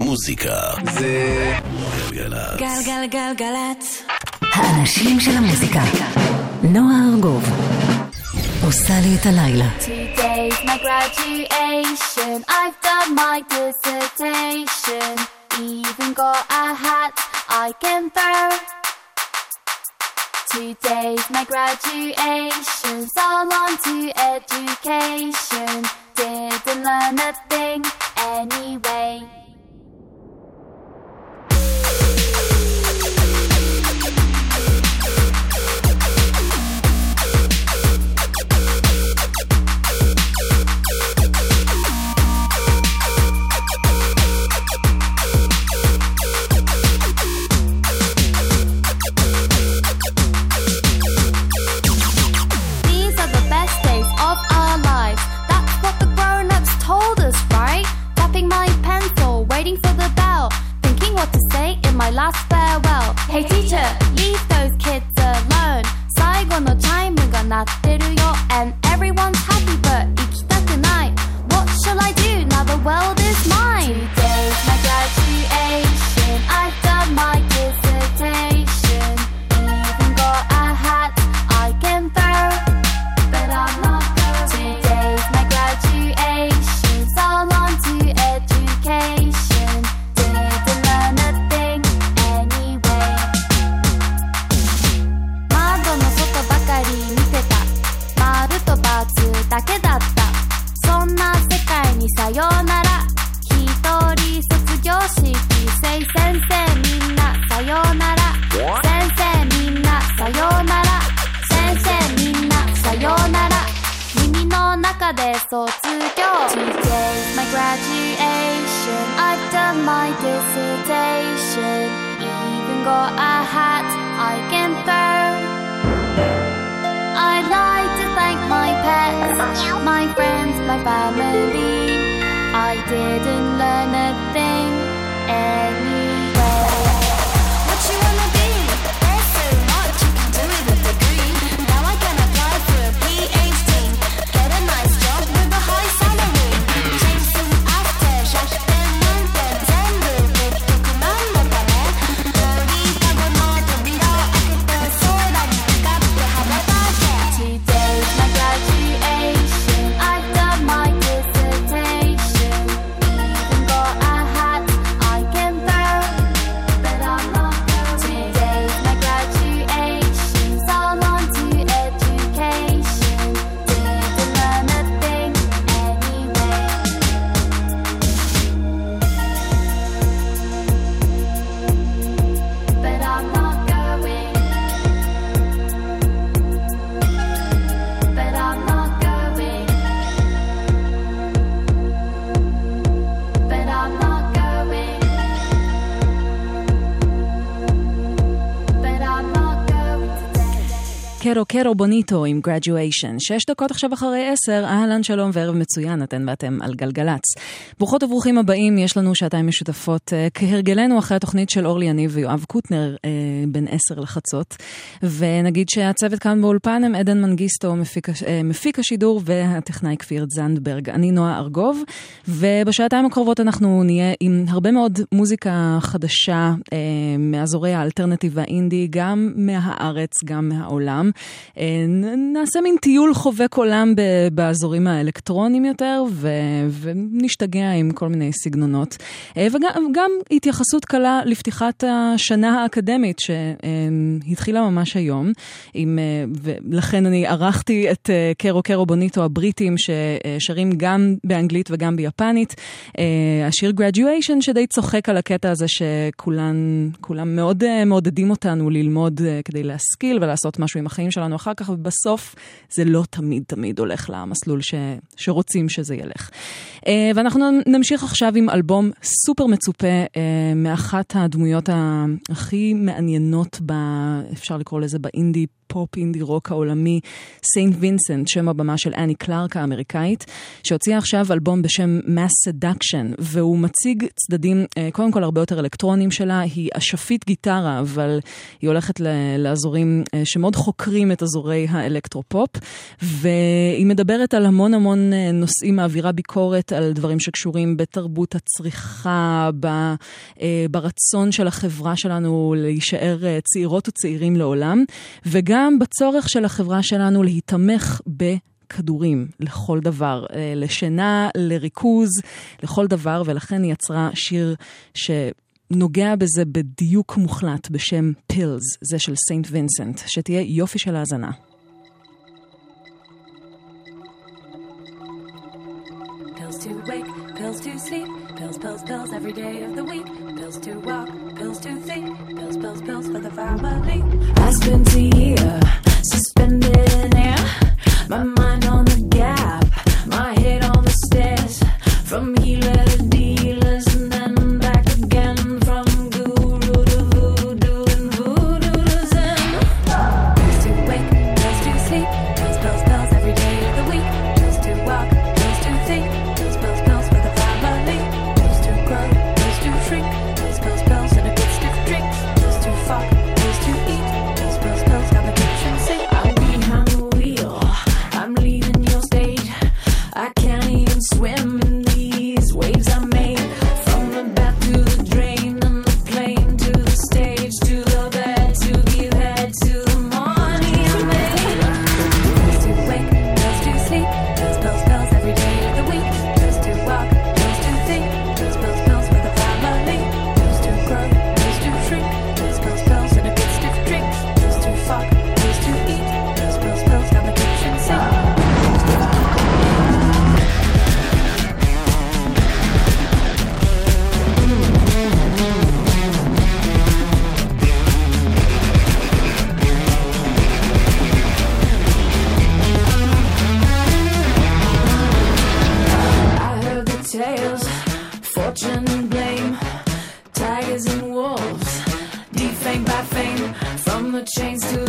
מוזיקה זה גלגלצ. גלגלגלגלצ. האנשים של המוזיקה. נועה ארגוב עושה לי את הלילה. Today's my graduation. I've done my dissertation. Even got a hat I can throw. Today's my graduation. So on to education. Didn't learn a thing anyway. Hey teacher, leave those kids alone. 最後のチャイムが鳴ってるよ and everyone's Today, my graduation, I've done my dissertation. Even got a hat I can throw. I'd like to thank my pets, my friends, my family. I didn't learn a thing. Anymore. קרו קרו בוניטו עם graduation. שש דקות עכשיו אחרי עשר, אהלן שלום וערב מצוין, אתן ואתם על גלגלצ. ברוכות וברוכים הבאים, יש לנו שעתיים משותפות אה, כהרגלנו אחרי התוכנית של אורלי יניב ויואב קוטנר אה, בין עשר לחצות. ונגיד שהצוות כאן באולפן הם עדן מנגיסטו, מפיק, אה, מפיק השידור והטכנאי כפיר זנדברג. אני נועה ארגוב, ובשעתיים הקרובות אנחנו נהיה עם הרבה מאוד מוזיקה חדשה אה, מאזורי האלטרנטיב והאינדי, גם מהארץ, גם מהעולם. אה, נעשה מין טיול חובק עולם באזורים האלקטרונים יותר, ו- ונשתגע עם כל מיני סגנונות. אה, וגם גם התייחסות קלה לפתיחת השנה האקדמית שהתחילה ממש היום, עם, אה, ולכן אני ערכתי את קרו קרו בוניטו הבריטים ששרים גם באנגלית וגם ביפנית. השיר graduation שדי צוחק על הקטע הזה שכולם כולם מאוד מעודדים אותנו ללמוד כדי להשכיל ולעשות משהו עם החיים שלנו אחר כך, ובסוף זה לא תמיד תמיד הולך למסלול ש, שרוצים שזה ילך. אה, ואנחנו נמשיך עכשיו עם אלבום סופר מצופה אה, מאחת הדמויות הכי מעניינות, ב, אפשר לקרוא לזה באינדי הפופ אינדי רוק העולמי, סיינט וינסנט, שם הבמה של אני קלארק האמריקאית, שהוציאה עכשיו אלבום בשם Mass Seduction, והוא מציג צדדים, אה, קודם כל הרבה יותר אלקטרונים שלה, היא אשפית גיטרה, אבל היא הולכת לאזורים אה, שמאוד חוקרים את אזורי האלקטרופופ, והיא מדברת על המון המון אה, נושאים, מעבירה ביקורת על דברים שקשורים בתרבות הצריכה, ברצון של החברה שלנו להישאר צעירות וצעירים לעולם, וגם וגם בצורך של החברה שלנו להיתמך ב... כדורים לכל דבר, אה, לשינה, לריכוז, לכל דבר, ולכן היא יצרה שיר שנוגע בזה בדיוק מוחלט בשם פילס, זה של סיינט וינסנט, שתהיה יופי של האזנה. Pills to wake, pills to sleep, Pills, pills, pills every day of the week. Pills to walk, pills to think. Pills, pills, pills for the family. I spent a year suspended in air. My mind on the gap, my head on the stairs. From healer to chains to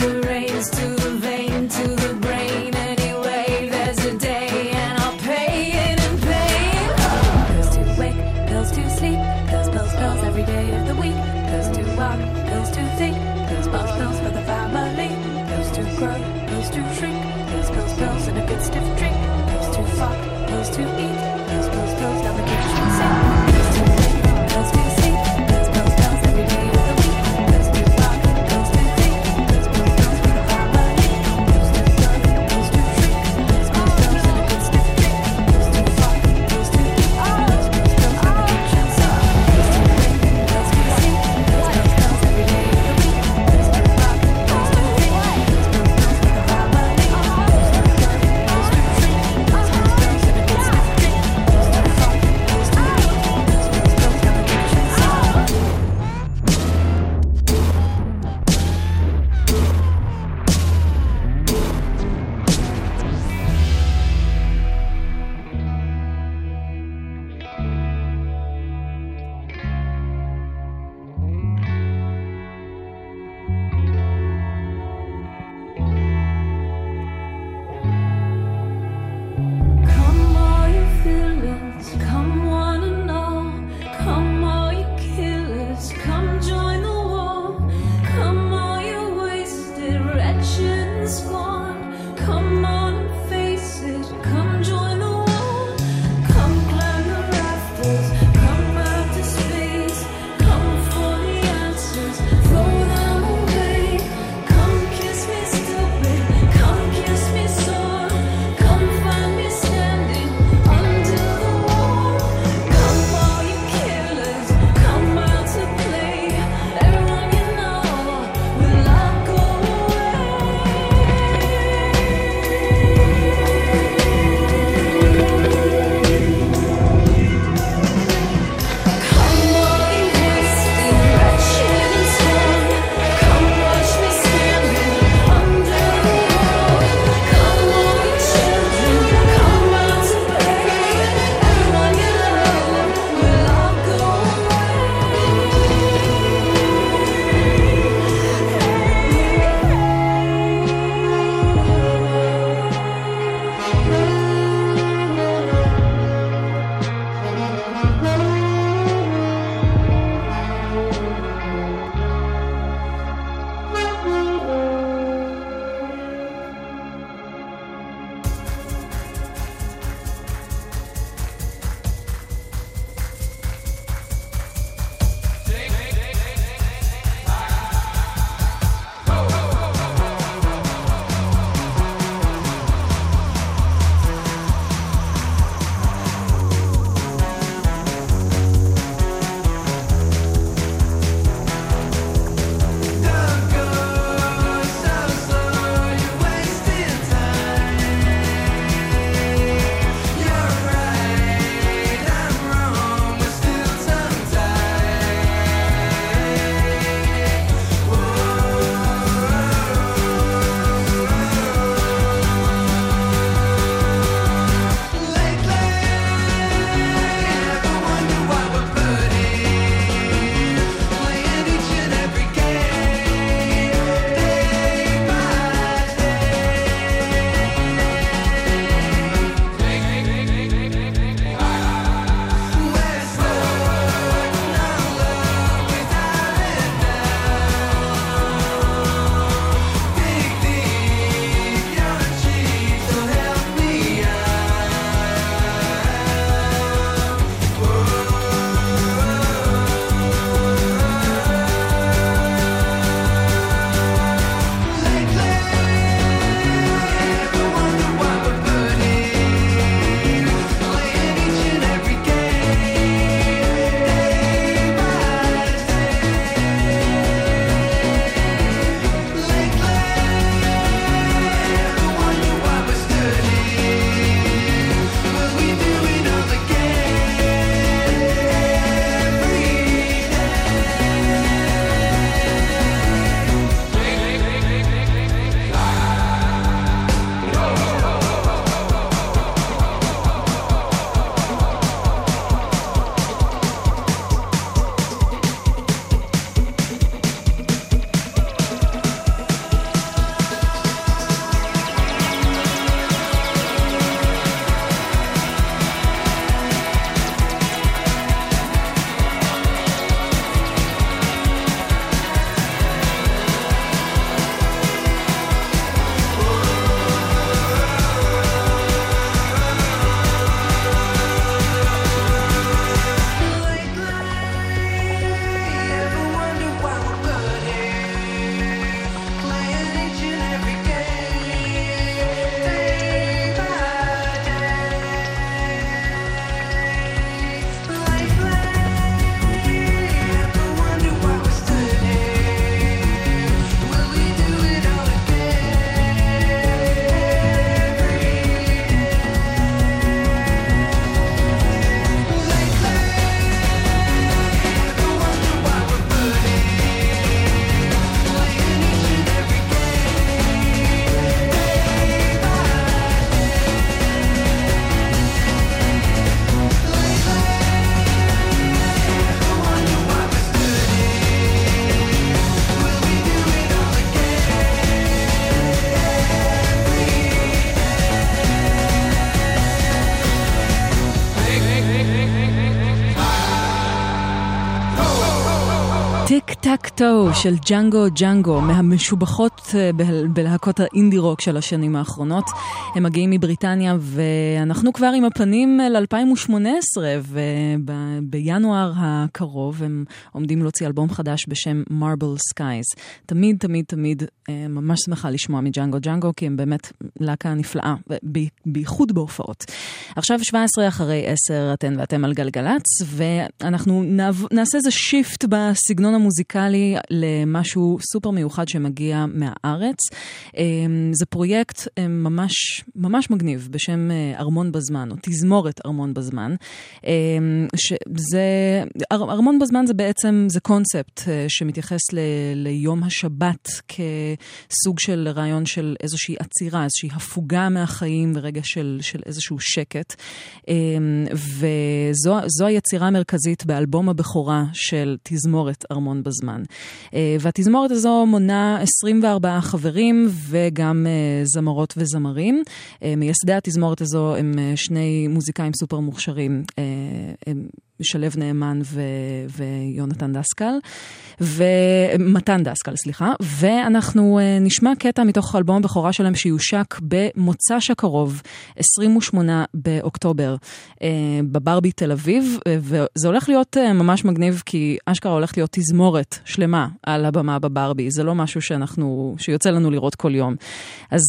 Toe של ג'אנגו ג'אנגו, מהמשובחות אה, בלהקות האינדי רוק של השנים האחרונות. הם מגיעים מבריטניה ואנחנו כבר עם הפנים ל-2018 ובינואר הקרוב הם עומדים להוציא אלבום חדש בשם Marble Skies. תמיד תמיד תמיד אה, ממש שמחה לשמוע מג'אנגו ג'אנגו כי הם באמת להקה נפלאה, בייחוד בהופעות. עכשיו 17 אחרי 10 אתן ואתם על גלגלצ ואנחנו נעשה איזה shift בסגנון המוזיקלי למשהו סופר מיוחד שמגיע מהארץ. אמ, זה פרויקט אמ, ממש, ממש מגניב בשם אה, ארמון בזמן, או תזמורת ארמון בזמן. אמ, שזה, ארמון בזמן זה בעצם, זה קונספט אה, שמתייחס ל, ליום השבת כסוג של רעיון של איזושהי עצירה, איזושהי הפוגה מהחיים ורגע של, של איזשהו שקט. וזו היצירה המרכזית באלבום הבכורה של תזמורת ארמון בזמן. אה, והתזמורת הזו מונה 24 חברים וגם אה, זמרות וזמרים. מייסדי התזמורת הזו הם שני מוזיקאים סופר מוכשרים. שלו נאמן ו... ויונתן דסקל, ומתן דסקל, סליחה, ואנחנו uh, נשמע קטע מתוך אלבום הבכורה שלהם שיושק במוצ"ש הקרוב, 28 באוקטובר, uh, בברבי תל אביב, uh, וזה הולך להיות ממש מגניב, כי אשכרה הולכת להיות תזמורת שלמה על הבמה בברבי, זה לא משהו שאנחנו, שיוצא לנו לראות כל יום. אז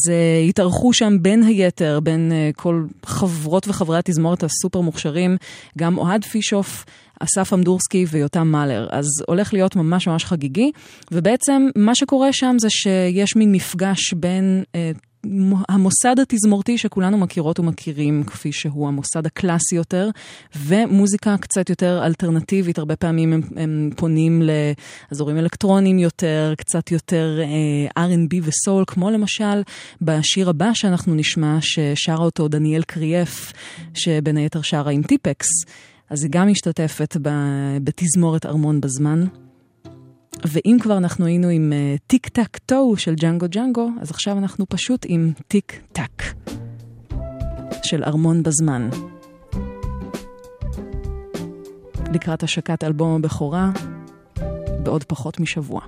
התארחו שם בין היתר, בין כל חברות וחברי התזמורת הסופר מוכשרים, גם אוהד פישוף, בסוף אסף אמדורסקי ויותם מאלר. אז הולך להיות ממש ממש חגיגי, ובעצם מה שקורה שם זה שיש מין מפגש בין... אה, המוסד התזמורתי שכולנו מכירות ומכירים, כפי שהוא המוסד הקלאסי יותר, ומוזיקה קצת יותר אלטרנטיבית, הרבה פעמים הם, הם פונים לאזורים אלקטרוניים יותר, קצת יותר אה, R&B וסול, כמו למשל בשיר הבא שאנחנו נשמע, ששרה אותו דניאל קריאף, שבין היתר שרה עם טיפקס. אז היא גם משתתפת בתזמורת ארמון בזמן. ואם כבר אנחנו היינו עם אה, Tic Tac Toe של ג'אנגו ג'אנגו, אז עכשיו אנחנו פשוט עם טיק טק של ארמון בזמן. לקראת השקת אלבום הבכורה בעוד פחות משבוע.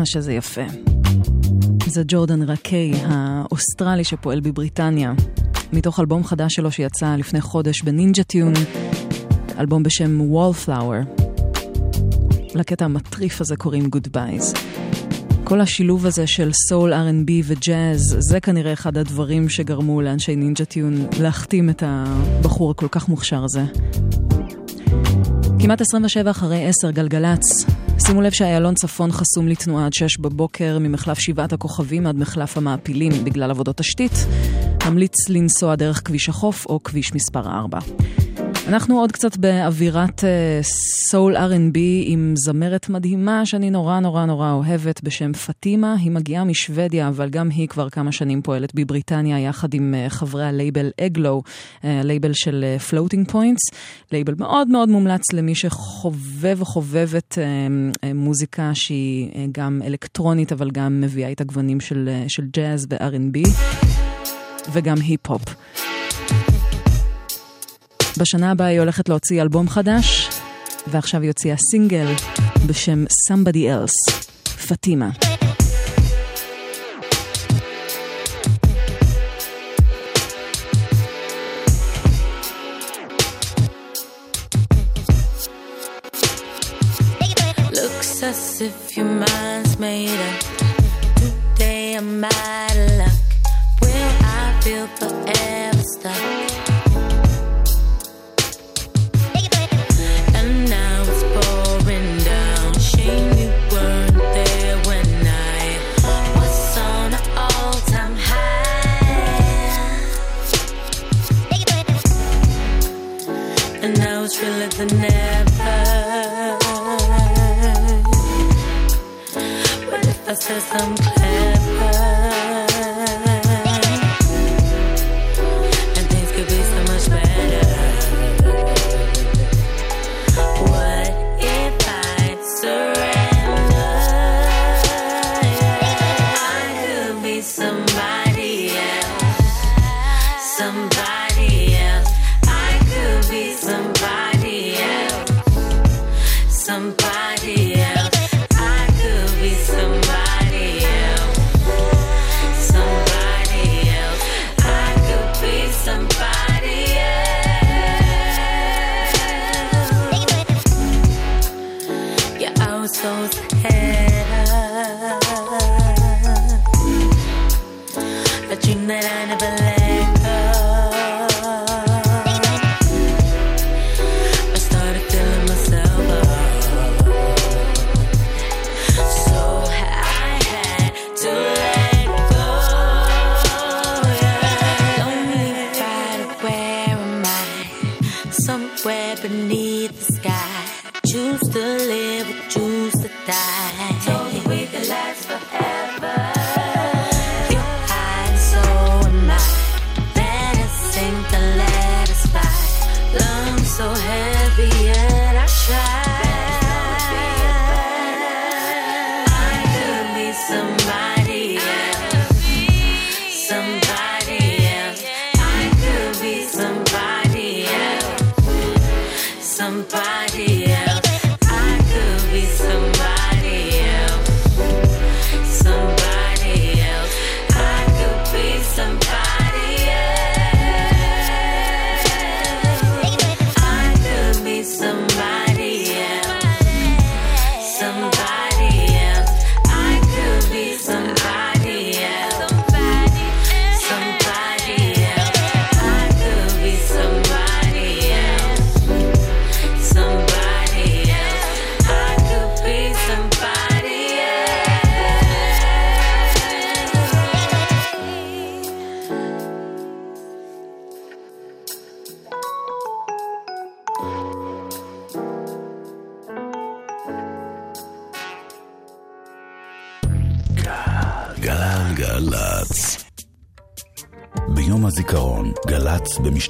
כמה שזה יפה. זה ג'ורדן רקיי, האוסטרלי שפועל בבריטניה, מתוך אלבום חדש שלו שיצא לפני חודש ב Ninja Tune, אלבום בשם Wallflower. לקטע המטריף הזה קוראים Goodbyes. כל השילוב הזה של סול, R&B וג'אז, זה כנראה אחד הדברים שגרמו לאנשי Ninja Tune להחתים את הבחור הכל כך מוכשר הזה. כמעט 27 אחרי 10 גלגלצ. שימו לב שאיילון צפון חסום לתנועה עד 6 בבוקר ממחלף שבעת הכוכבים עד מחלף המעפילים בגלל עבודות תשתית. מומלץ לנסוע דרך כביש החוף או כביש מספר 4. אנחנו עוד קצת באווירת סול אה, R&B עם זמרת מדהימה שאני נורא נורא נורא אוהבת בשם פטימה. היא מגיעה משוודיה, אבל גם היא כבר כמה שנים פועלת בבריטניה יחד עם אה, חברי הלייבל Eglo, אה, לייבל של Floating אה, Points. לייבל מאוד מאוד מומלץ למי שחובב וחובבת אה, אה, מוזיקה שהיא אה, גם אלקטרונית, אבל גם מביאה איתה גוונים של, אה, ג'אז ו-R&B וגם היפ-הופ. בשנה הבאה היא הולכת להוציא אלבום חדש, ועכשיו היא הוציאה סינגל בשם Somebody Else, פטימה. Looks as if your mind's made up. Today I'm out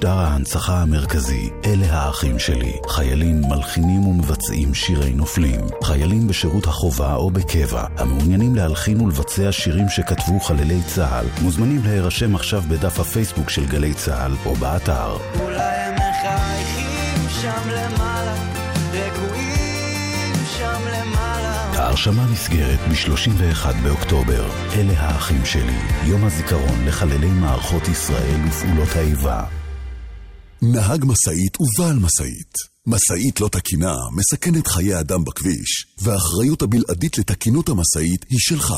משדר ההנצחה המרכזי, אלה האחים שלי. חיילים מלחינים ומבצעים שירי נופלים. חיילים בשירות החובה או בקבע, המעוניינים להלחין ולבצע שירים שכתבו חללי צה"ל, מוזמנים להירשם עכשיו בדף הפייסבוק של גלי צה"ל או באתר. אולי הם מחייכים שם למעלה, רגועים שם למעלה. ההרשמה נסגרת ב-31 באוקטובר. אלה האחים שלי, יום הזיכרון לחללי מערכות ישראל ופעולות האיבה. נהג משאית ובעל משאית. משאית לא תקינה מסכנת חיי אדם בכביש, והאחריות הבלעדית לתקינות המשאית היא שלך.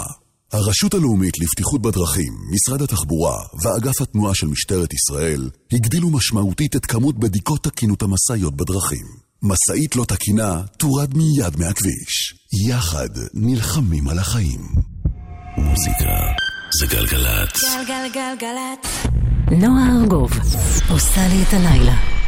הרשות הלאומית לבטיחות בדרכים, משרד התחבורה ואגף התנועה של משטרת ישראל הגדילו משמעותית את כמות בדיקות תקינות המשאיות בדרכים. משאית לא תקינה תורד מיד מהכביש. יחד נלחמים על החיים. מוזיקה זה גלגלצ. גלגלגלגלצ. נועה ארגוב עושה לי את הלילה.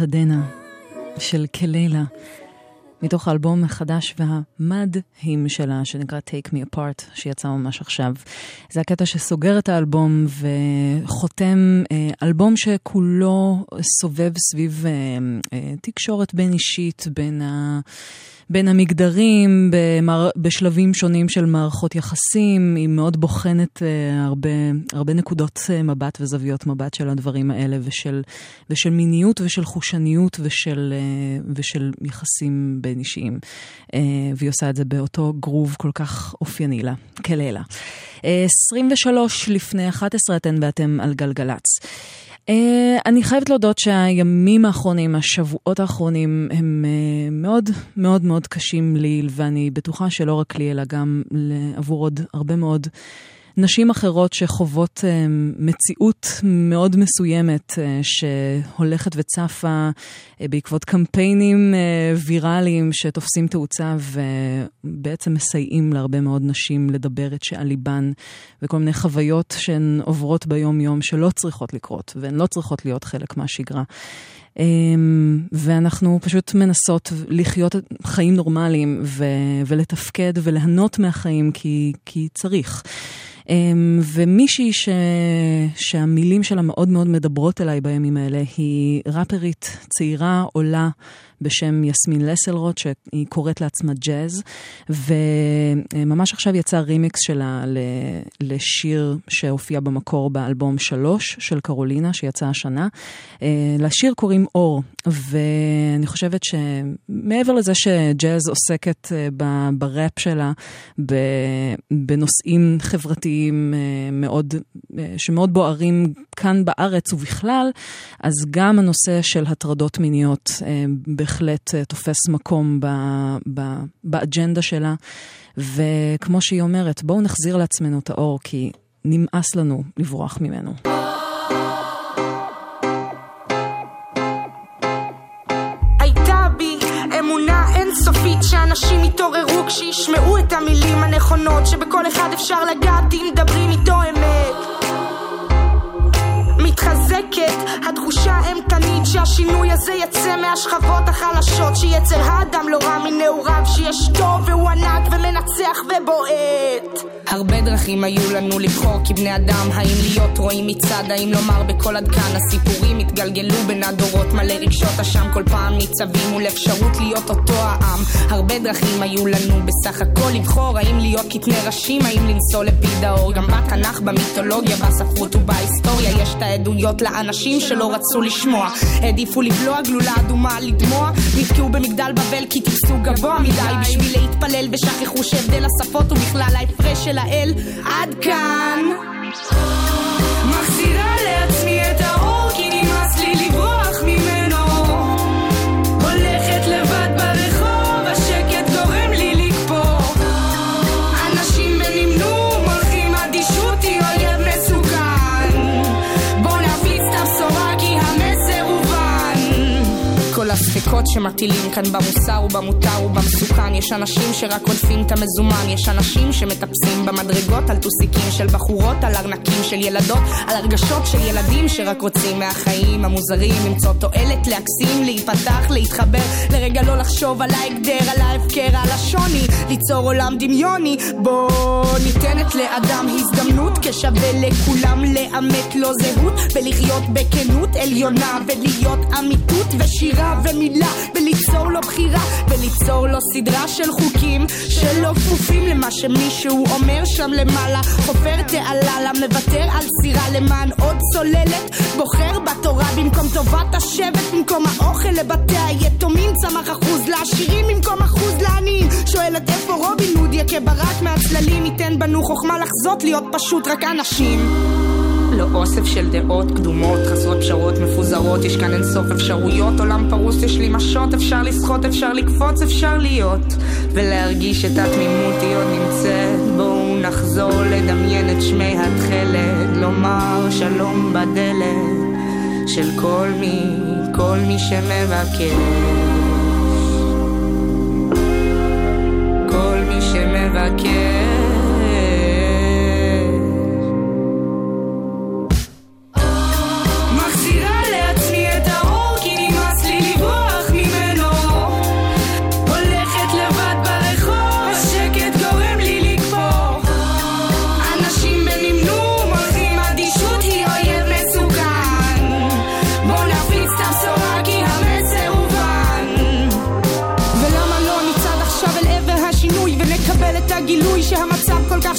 אלטדנה של קלילה, מתוך האלבום החדש והמדהים שלה, שנקרא Take Me Apart, שיצא ממש עכשיו. זה הקטע שסוגר את האלבום וחותם אה, אלבום שכולו סובב סביב אה, אה, תקשורת בין אישית, בין ה... בין המגדרים, במר... בשלבים שונים של מערכות יחסים, היא מאוד בוחנת uh, הרבה, הרבה נקודות uh, מבט וזוויות מבט של הדברים האלה, ושל, ושל מיניות ושל חושניות ושל, uh, ושל יחסים בין אישיים. Uh, והיא עושה את זה באותו גרוב כל כך אופייני לה, כלילה. Uh, 23 לפני 11 אתן ואתם על גלגלצ. Uh, אני חייבת להודות שהימים האחרונים, השבועות האחרונים, הם uh, מאוד מאוד מאוד קשים לי, ואני בטוחה שלא רק לי, אלא גם עבור עוד הרבה מאוד נשים אחרות שחוות uh, מציאות מאוד מסוימת uh, שהולכת וצפה uh, בעקבות קמפיינים ויראליים שתופסים תאוצה ובעצם מסייעים להרבה מאוד נשים לדבר את שעל ליבן וכל מיני חוויות שהן עוברות ביום-יום שלא צריכות לקרות והן לא צריכות להיות חלק מהשגרה. ואנחנו פשוט מנסות לחיות חיים נורמליים ולתפקד וליהנות מהחיים כי, כי צריך. אמ, ומישהי ש... שהמילים שלה מאוד מאוד מדברות אליי בימים האלה היא ראפרית צעירה, עולה, בשם יסמין לסלרוט, שהיא קוראת לעצמה ג'אז, וממש עכשיו יצא רימיקס שלה לשיר שהופיע במקור באלבום שלוש של קרולינה, שיצא השנה. אה, לשיר קוראים אור, ואני חושבת שמעבר לזה שג'אז עוסקת אה, בראפ שלה בנושאים חברתיים אה, מאוד, שמאוד בוערים כאן בארץ ובכלל, אז גם הנושא של הטרדות מיניות בהחלט אה, תופס מקום ב, ב, באג'נדה שלה. וכמו שהיא אומרת, בואו נחזיר לעצמנו את האור, כי נמאס לנו לברוח ממנו. שאנשים יתעוררו כשישמעו את המילים הנכונות שבכל אחד אפשר לגעת אם מדברים איתו אמת מתחזקת. התחושה האימתנית שהשינוי הזה יצא מהשכבות החלשות שיצר האדם לא רע מנעוריו שיש טוב והוא ענק ומנצח ובועט. הרבה דרכים היו לנו לבחור כבני אדם האם להיות רואים מצד האם לומר בקול עד כאן. הסיפורים התגלגלו בין הדורות מלא רגשות אשם כל פעם ניצבים מול אפשרות להיות אותו העם. הרבה דרכים היו לנו בסך הכל לבחור האם להיות קטני ראשים האם לנסוע לפיד האור גם בתנ"ך במיתולוגיה בספרות ובהיסטוריה יש את העדויות לאנשים שלא רצו לשמוע. העדיפו לבלוע גלולה אדומה לדמוע. נתקעו במגדל בבל כי טיפסו גבוה מדי. בשביל להתפלל ושכחו שהבדל השפות הוא בכלל ההפרש של האל. עד כאן הספקות שמטילים כאן במוסר ובמותר ובמסוכן. יש אנשים שרק עודפים את המזומן. יש אנשים שמטפסים במדרגות על טוסיקים של בחורות על ארנקים של ילדות על הרגשות של ילדים שרק רוצים מהחיים המוזרים. למצוא תועלת להקסים להיפתח להתחבר. לרגע לא לחשוב על ההגדר על ההפקר על השוני. ליצור עולם דמיוני. בוא ניתנת לאדם הזדמנות. כשווה לכולם לאמת לו זהות. ולחיות בכנות עליונה ולהיות אמיתות ושירה ומילה וליצור לו בחירה וליצור לו סדרה של חוקים שלא כפופים למה שמישהו אומר שם למעלה. חופר תעלה לה מוותר על סירה למען עוד צוללת. בוחר בתורה במקום טובת השבט במקום האוכל לבתי היתומים. צמח אחוז לעשירים במקום אחוז לעניים. שואלת איפה רובין הוד יכה ברק מהצללים. ייתן בנו חוכמה לחזות להיות פשוט רק אנשים לא אוסף של דעות קדומות, חסרות פשרות מפוזרות, יש כאן אינסוף אפשרויות, עולם פרוס, יש לי משות, אפשר לשחות, אפשר לקפוץ, אפשר להיות, ולהרגיש את התמימות היא עוד נמצאת. בואו נחזור לדמיין את שמי התכלת, לומר שלום בדלת של כל מי, כל מי שמבקש.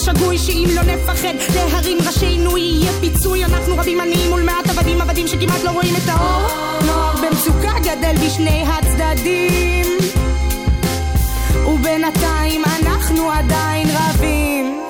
שגוי שאם לא נפחד להרים ראשינו יהיה פיצוי. אנחנו רבים עניים מול מעט עבדים עבדים שכמעט לא רואים את האור. נוער במצוקה גדל בשני הצדדים. ובינתיים אנחנו עדיין רבים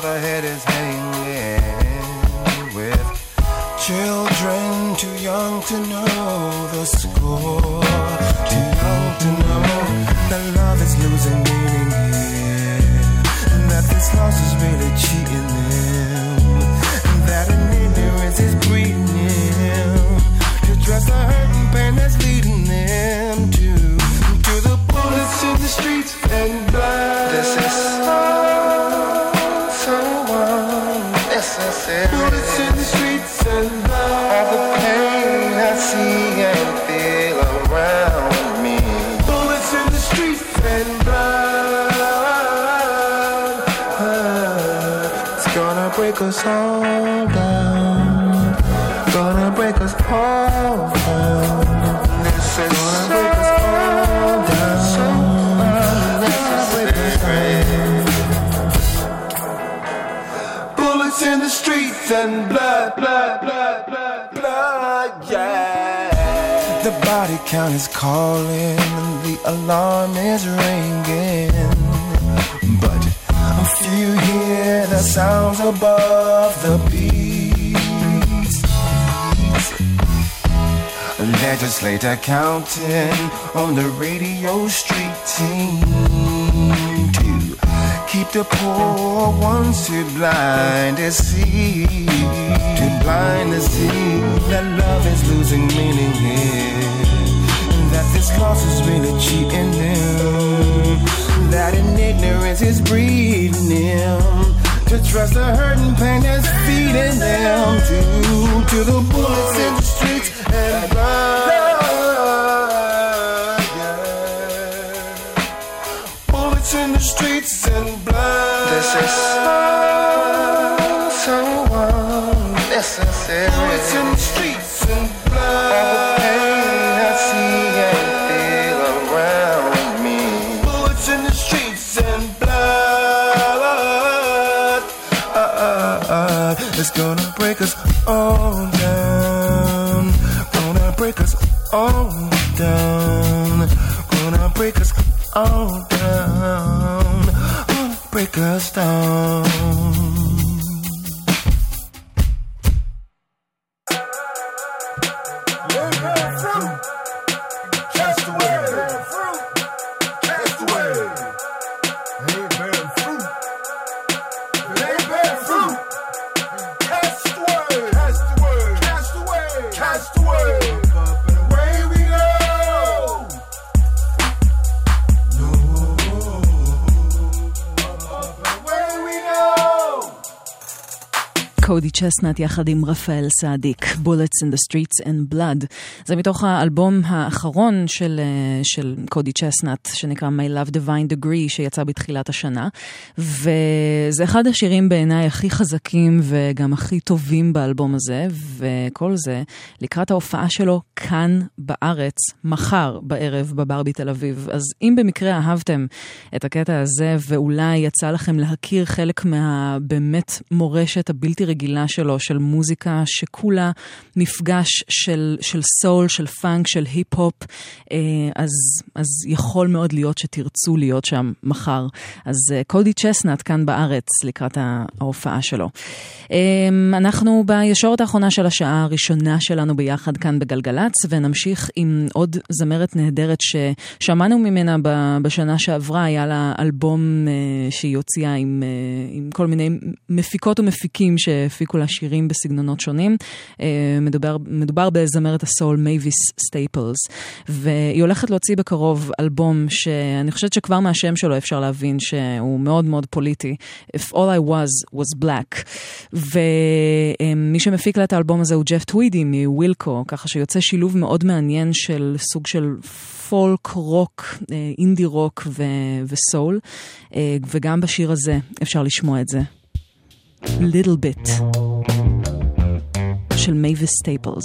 father head is hanging with children too young to know count is calling, and the alarm is ringing. But a few hear the sounds above the beats. A legislator counting on the radio street team to keep the poor ones too blind to see, too blind to see that love is losing meaning here, loss is really cheating them, that in ignorance is breeding them. To trust the hurt and pain that's feeding them to, to the bullets in the streets and blood. Bullets in the streets and blood. This is it's gonna break us all down. Gonna break us all down. Gonna break us all down. Gonna break us down. צ'סנט יחד עם רפאל סעדיק, Bullets in the Streets and Blood. זה מתוך האלבום האחרון של, אה, של קודי צ'סנט, שנקרא My Love Divine Degree, שיצא בתחילת השנה. וזה אחד השירים בעיניי הכי חזקים וגם הכי טובים באלבום הזה, וכל זה לקראת ההופעה שלו כאן בארץ, מחר בערב בבר בתל אביב. אז אם במקרה אהבתם את הקטע הזה, ואולי יצא לכם להכיר חלק מהבאמת מורשת הבלתי שלו, של מוזיקה שכולה מפגש של, של סול, של פאנק, של היפ-הופ, אה, אז, אז יכול מאוד להיות שתרצו להיות שם מחר. אז אה, קודי צ'סנאט כאן בארץ לקראת ההופעה שלו. אנחנו בישורת האחרונה של השעה הראשונה שלנו ביחד כאן בגלגלצ, ונמשיך עם עוד זמרת נהדרת ששמענו ממנה בשנה שעברה, היה לה אלבום שהיא הוציאה עם, עם כל מיני מפיקות ומפיקים שהפיקו לה שירים בסגנונות שונים. מדובר, מדובר בזמרת הסול מייביס סטייפלס, והיא הולכת להוציא בקרוב אלבום שאני חושבת שכבר מהשם שלו אפשר להבין שהוא מאוד מאוד פוליטי. If all I was was black. ומי שמפיק לה את האלבום הזה הוא ג'ף טווידי מווילקו, ככה שיוצא שילוב מאוד מעניין של סוג של פולק, רוק, אינדי רוק וסול, וגם בשיר הזה אפשר לשמוע את זה. Little bit של מייביס סטייפלס.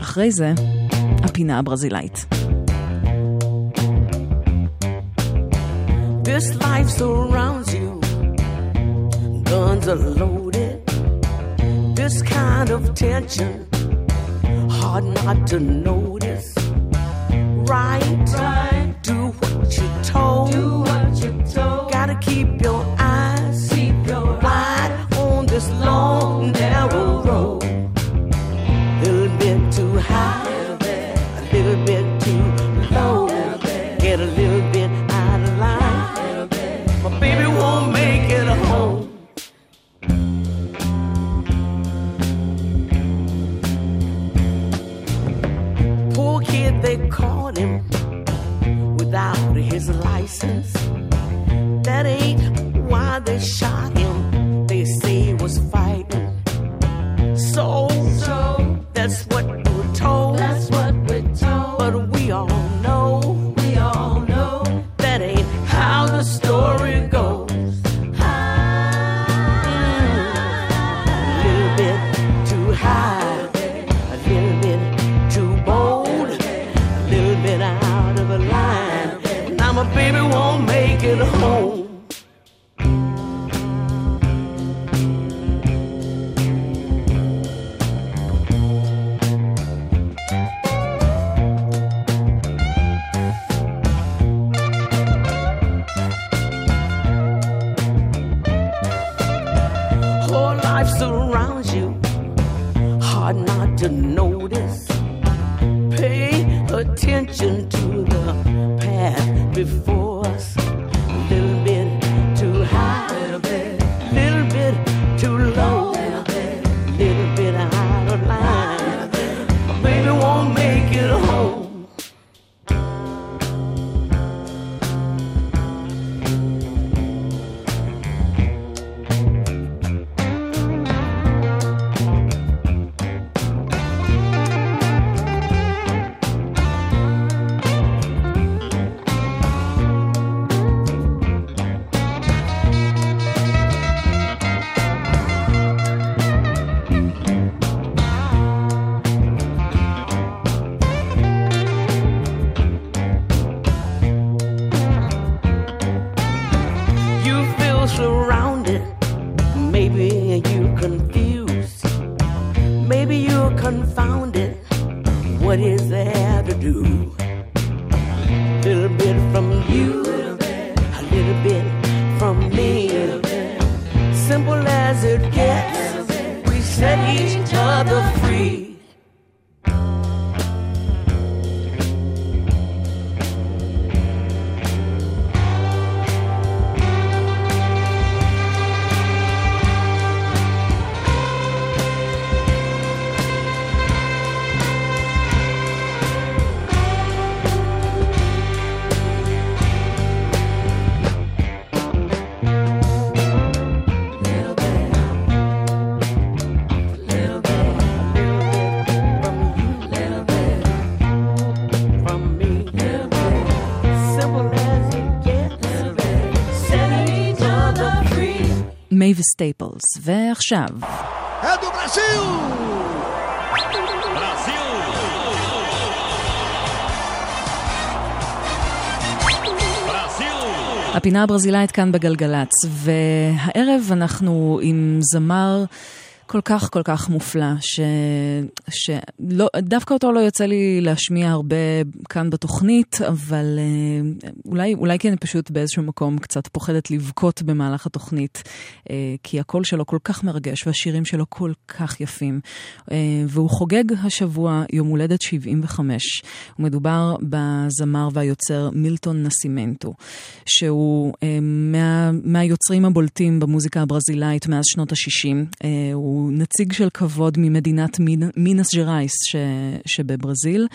אחרי זה, הפינה הברזילאית. This life surrounds you, guns are loaded. This kind of tension, hard not to notice. Right, right. do what you're told. Do what you're told. Gotta keep your caught him without his license. That ain't why they shot him. מייביס סטייפלס. ועכשיו, do Brasil! הפינה הברזילאית כאן בגלגלצ, והערב אנחנו עם זמר... כל כך כל כך מופלא, שדווקא אותו לא יוצא לי להשמיע הרבה כאן בתוכנית, אבל אה, אולי, אולי כי אני פשוט באיזשהו מקום קצת פוחדת לבכות במהלך התוכנית, אה, כי הקול שלו כל כך מרגש והשירים שלו כל כך יפים. אה, והוא חוגג השבוע יום הולדת 75. ומדובר בזמר והיוצר מילטון נסימנטו, שהוא מה, מהיוצרים הבולטים במוזיקה הברזילאית מאז שנות ה-60. הוא הוא נציג של כבוד ממדינת מינאס ז'ראיס שבברזיל.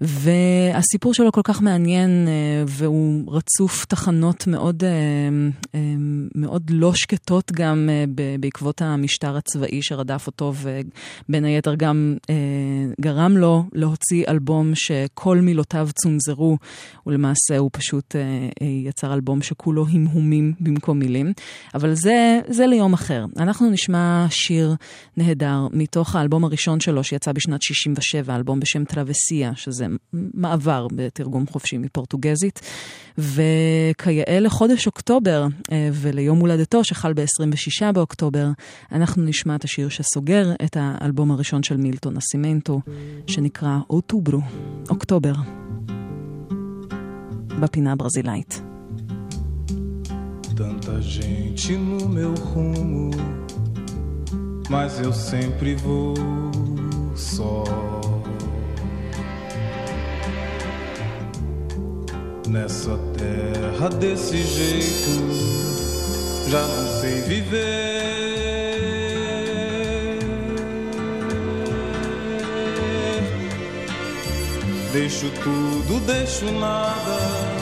והסיפור שלו כל כך מעניין, אה, והוא רצוף תחנות מאוד, אה, אה, מאוד לא שקטות גם בעקבות המשטר הצבאי שרדף אותו, ובין היתר גם גרם לו להוציא אלבום שכל מילותיו צונזרו, ולמעשה הוא פשוט יצר אלבום שכולו המהומים במקום מילים. אבל זה, זה ליום אחר. אנחנו נשמע שיר נהדר מתוך האלבום הראשון שלו שיצא בשנת 67, אלבום בשם טרווסיה, שזה מעבר בתרגום חופשי מפורטוגזית. וכיאה לחודש אוקטובר אה, וליום הולדתו שחל ב-26 באוקטובר, אנחנו נשמע את השיר שסוגר את האלבום הראשון של מילטון אסימנטו, שנקרא אוטוברו, אוקטובר, בפינה הברזילאית. Tanta gente no meu rumo, mas eu sempre vou só. Nessa terra desse jeito, já não sei viver. Deixo tudo, deixo nada,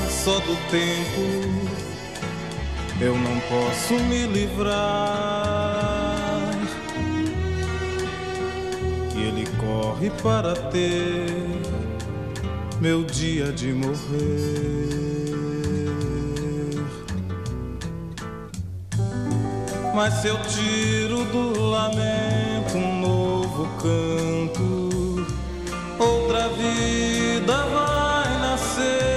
só do tempo eu não posso me livrar. E ele corre para ter meu dia de morrer. Mas se eu tiro do lamento um novo canto, outra vida vai nascer.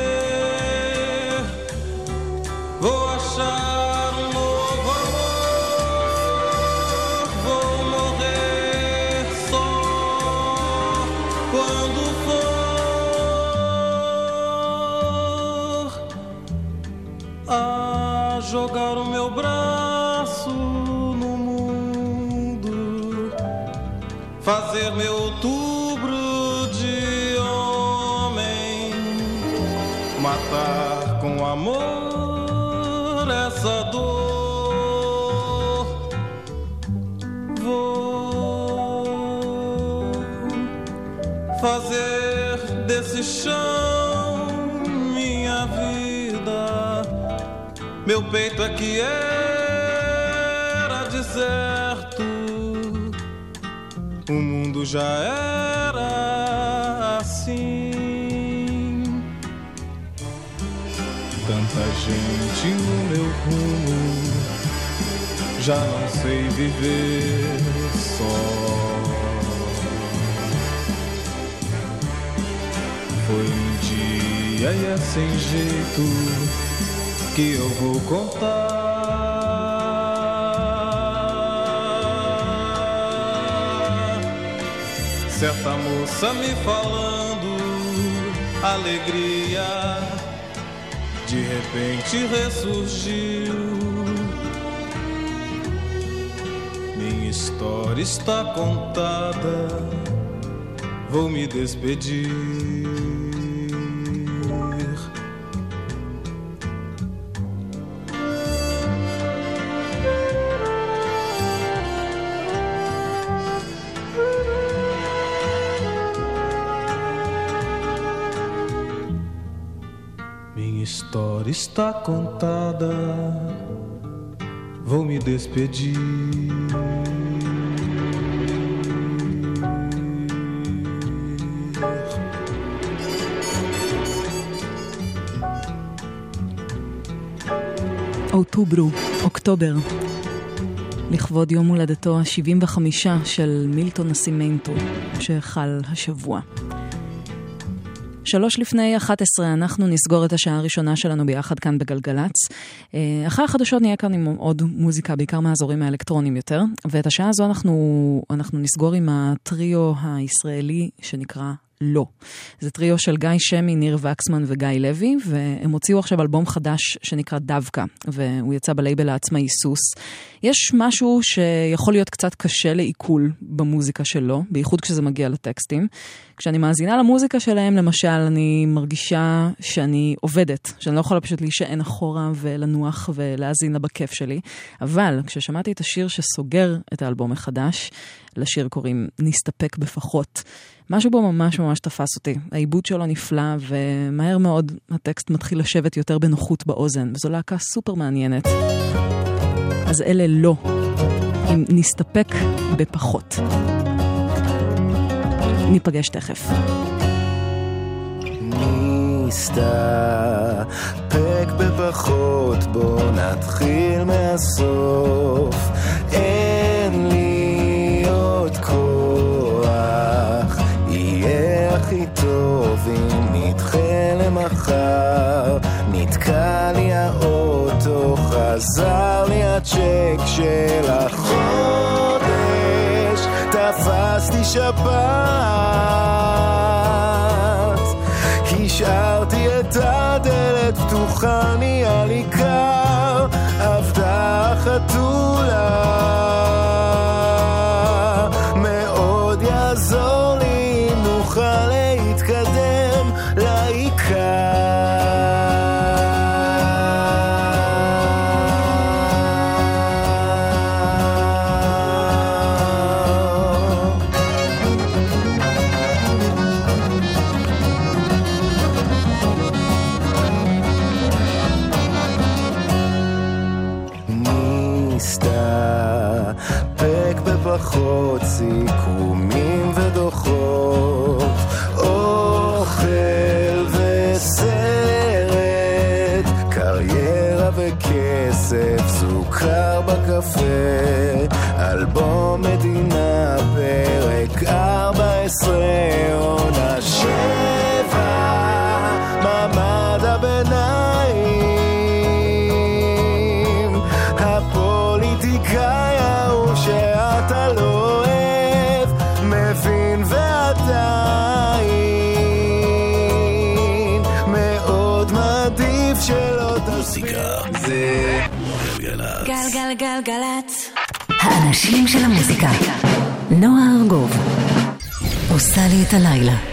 Fazer meu outubro de homem, matar com amor essa dor. Vou fazer desse chão minha vida. Meu peito é que era deserto. Já era assim. Tanta gente no meu rumo, já não sei viver só. Foi um dia e é sem jeito que eu vou contar. Certa moça me falando alegria de repente ressurgiu. Minha história está contada, vou me despedir. História está contada, vou me despedir. אוקטוברו, אוקטובר, לכבוד יום הולדתו ה-75 של מילטון אסימנטו, שחל השבוע. שלוש לפני 11 אנחנו נסגור את השעה הראשונה שלנו ביחד כאן בגלגלצ. אה, אחרי החדשות נהיה כאן עם עוד מוזיקה, בעיקר מהאזורים האלקטרונים יותר, ואת השעה הזו אנחנו, אנחנו נסגור עם הטריו הישראלי שנקרא לא. זה טריו של גיא שמי, ניר וקסמן וגיא לוי, והם הוציאו עכשיו אלבום חדש שנקרא דווקא, והוא יצא בלייבל העצמאי סוס. יש משהו שיכול להיות קצת קשה לעיכול במוזיקה שלו, בייחוד כשזה מגיע לטקסטים. כשאני מאזינה למוזיקה שלהם, למשל, אני מרגישה שאני עובדת, שאני לא יכולה פשוט להישען אחורה ולנוח ולהאזין לה בכיף שלי. אבל כששמעתי את השיר שסוגר את האלבום החדש, לשיר קוראים נסתפק בפחות. משהו בו ממש ממש תפס אותי. העיבוד שלו נפלא, ומהר מאוד הטקסט מתחיל לשבת יותר בנוחות באוזן, וזו להקה סופר מעניינת. אז אלה לא, אם נסתפק בפחות. ניפגש תכף. נסתפק בפחות, בוא נתחיל מהסוף. אין לי עוד כוח, יהיה הכי טוב אם נדחה למחר. נתקע לי האוטו, חזר לי הצ'ק של תפסתי שבת. השארתי את הדלת פתוחה, נהיה בקפה, אלבום מדינה, פרק 14, עונה גלגלצ. האנשים של המוזיקה. נועה ארגוב. עושה לי את הלילה.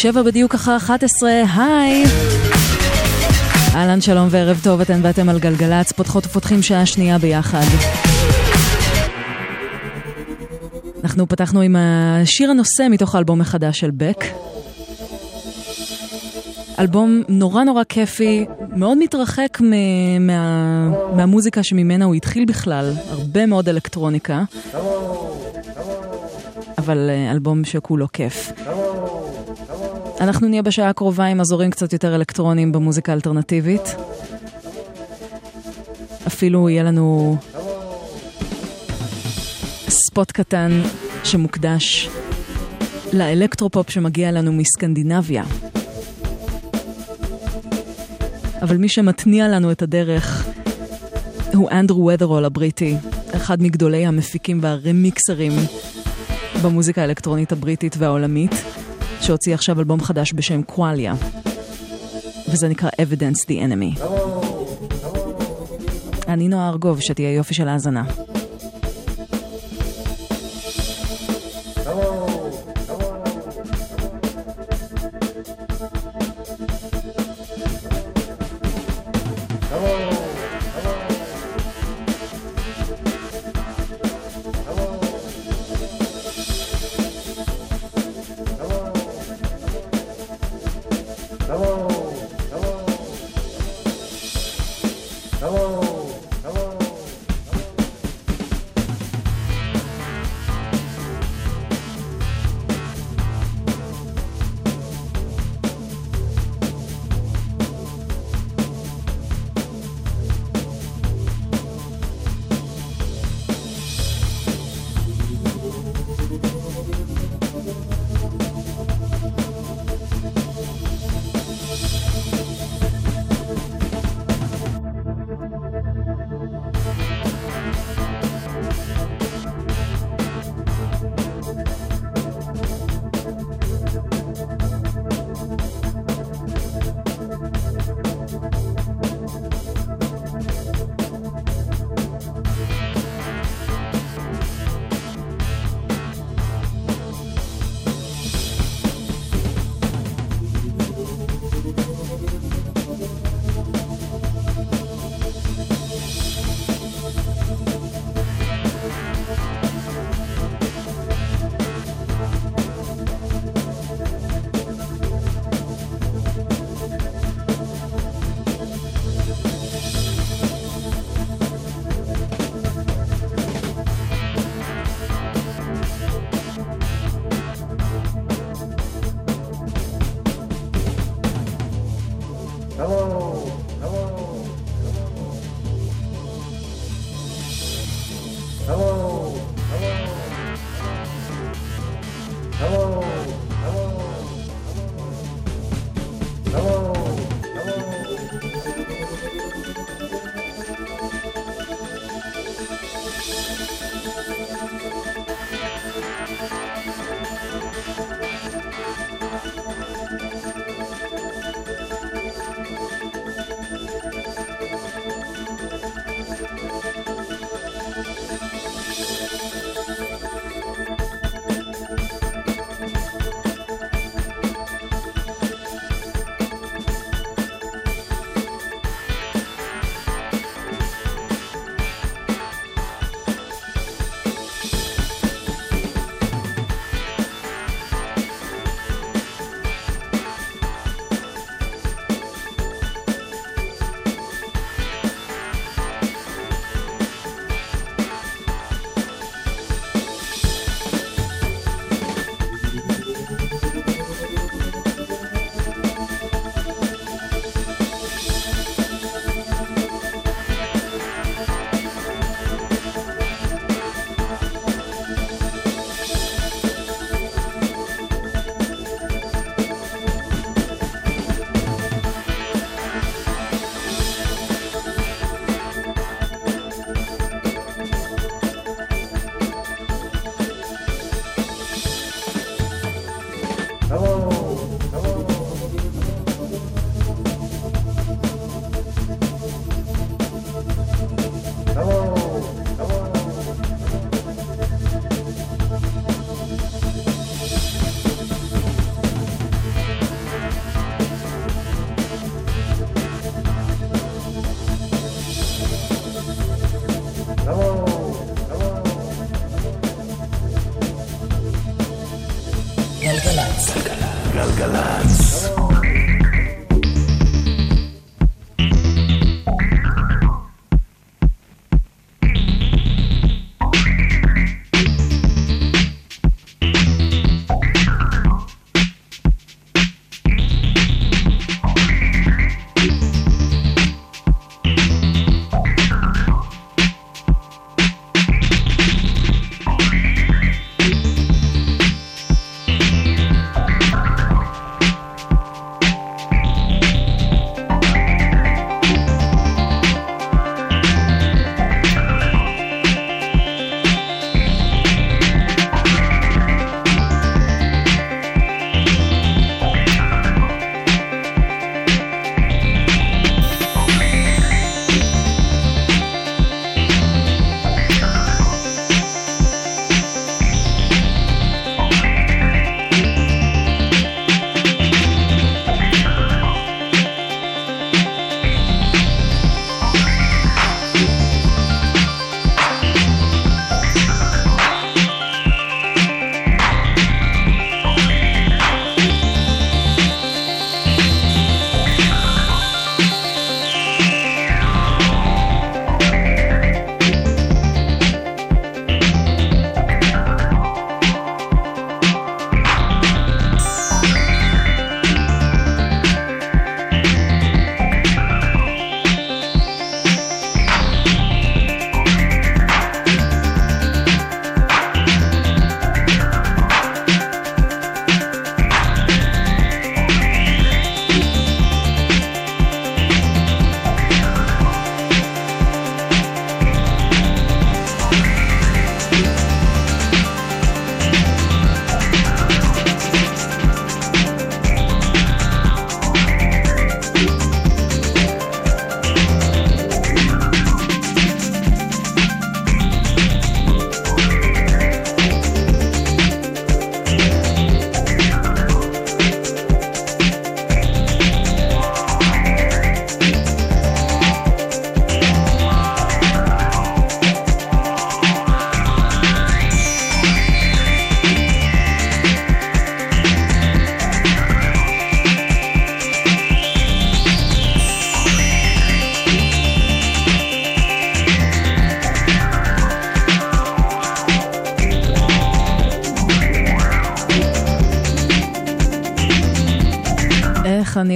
שבע בדיוק אחרי 11, היי! אהלן, שלום וערב טוב, אתן ואתם על גלגלצ, פותחות ופותחים שעה שנייה ביחד. אנחנו פתחנו עם השיר הנושא מתוך האלבום החדש של בק. אלבום נורא נורא כיפי, מאוד מתרחק מ- מה, מהמוזיקה שממנה הוא התחיל בכלל, הרבה מאוד אלקטרוניקה, אבל אה, אלבום שכולו כיף. אנחנו נהיה בשעה הקרובה עם אזורים קצת יותר אלקטרוניים במוזיקה האלטרנטיבית. אפילו יהיה לנו ספוט קטן שמוקדש לאלקטרופופ שמגיע לנו מסקנדינביה. אבל מי שמתניע לנו את הדרך הוא אנדרו ות'רול הבריטי, אחד מגדולי המפיקים והרמיקסרים במוזיקה האלקטרונית הבריטית והעולמית, שהוציא עכשיו אלבום חדש בשם קואליה, וזה נקרא Evidence the Enemy. אני נועה ארגוב, שתהיה יופי של האזנה.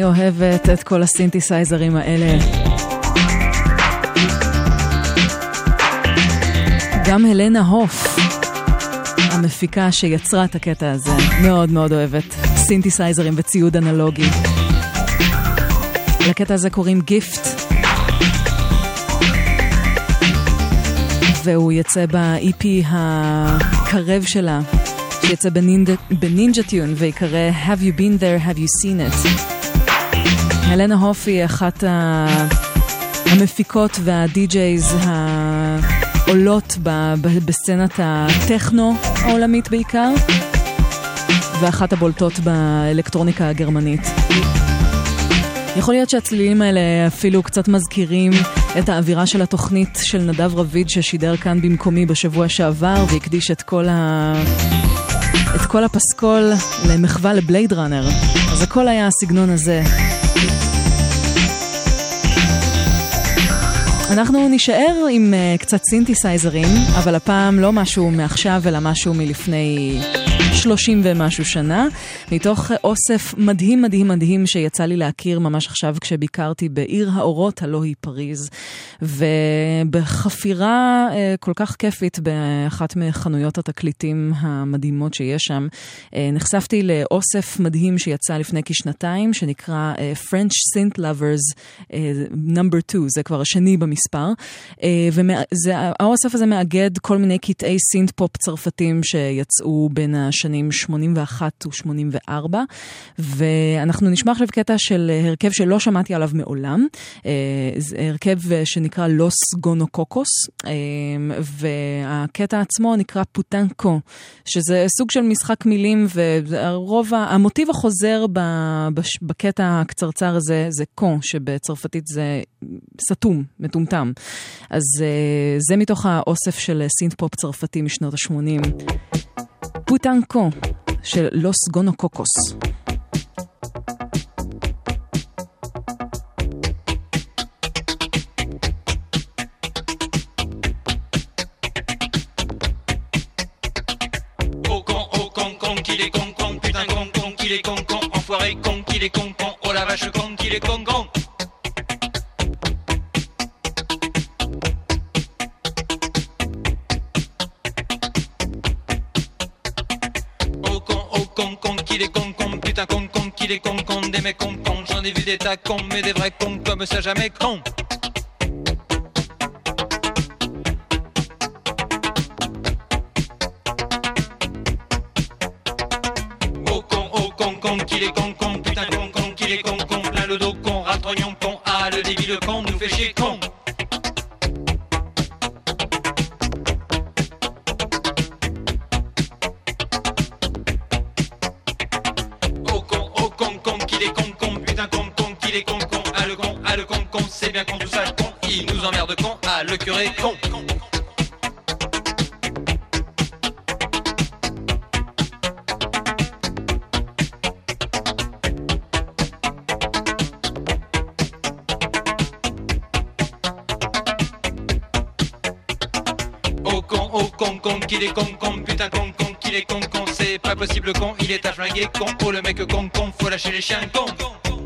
אוהבת את כל הסינתסייזרים האלה. גם הלנה הוף, המפיקה שיצרה את הקטע הזה, מאוד מאוד אוהבת סינתסייזרים וציוד אנלוגי. לקטע הזה קוראים גיפט. והוא יצא ב-EP הקרב שלה, שיצא בנינג'ה טיון ויקרא Have you been there, have you seen it. הלנה הוף היא אחת. המפיקות והדי-ג'ייז העולות. בסצנת הטכנו העולמית בעיקר, ואחת הבולטות באלקטרוניקה הגרמנית. יכול להיות שהצלילים האלה אפילו קצת מזכירים את האווירה של התוכנית של נדב רביד ששידר כאן במקומי בשבוע שעבר והקדיש את כל, ה... את כל הפסקול למחווה לבלייד ראנר. אז הכל היה הסגנון הזה. אנחנו נישאר עם uh, קצת סינתסייזרים, אבל הפעם לא משהו מעכשיו אלא משהו מלפני 30 ומשהו שנה, מתוך אוסף מדהים מדהים מדהים שיצא לי להכיר ממש עכשיו כשביקרתי בעיר האורות, הלא היא פריז, ובחפירה uh, כל כך כיפית באחת מחנויות התקליטים המדהימות שיש שם, uh, נחשפתי לאוסף מדהים שיצא לפני כשנתיים, שנקרא French Synth Lovers number 2, זה כבר השני במספר, uh, והאוסף הזה מאגד כל מיני קטעי סינט פופ צרפתים שיצאו בין השנים 81 ו-84, ואנחנו נשמע עכשיו קטע של הרכב שלא שמעתי עליו מעולם, זה הרכב שנקרא לוס גונוקוקוס, והקטע עצמו נקרא פוטנקו, שזה סוג של משחק מילים, והרוב, המוטיב החוזר בקטע הקצרצר הזה זה קו, שבצרפתית זה סתום, מטומטם. אז זה מתוך האוסף של סינט פופ צרפתי משנות ה-80. פוטנקו של לוס. Oh oh qu'il est con, con, enfoiré con, qu'il est con, con, oh la vache con, qu'il est con, con. Qu'il est con, con, putain con, con, qu'il est con, con, des mecs con, con, j'en ai vu des tas cons, mais des vrais cons comme ça jamais con. Oh con, oh con, con, qu'il est con, con, putain con, con, qu'il est con, con, plein le dos con, ratrognon con, ah le débit le con, nous fait chier con. Le con, con, con, c'est bien con tout ça con, il nous emmerde con, ah le curé con. Con, oh con, con, qu'il est con, con, putain con, con, qu'il est con, con, c'est pas possible con, il est à flinguer con, oh le mec con, con, faut lâcher les chiens con. Oh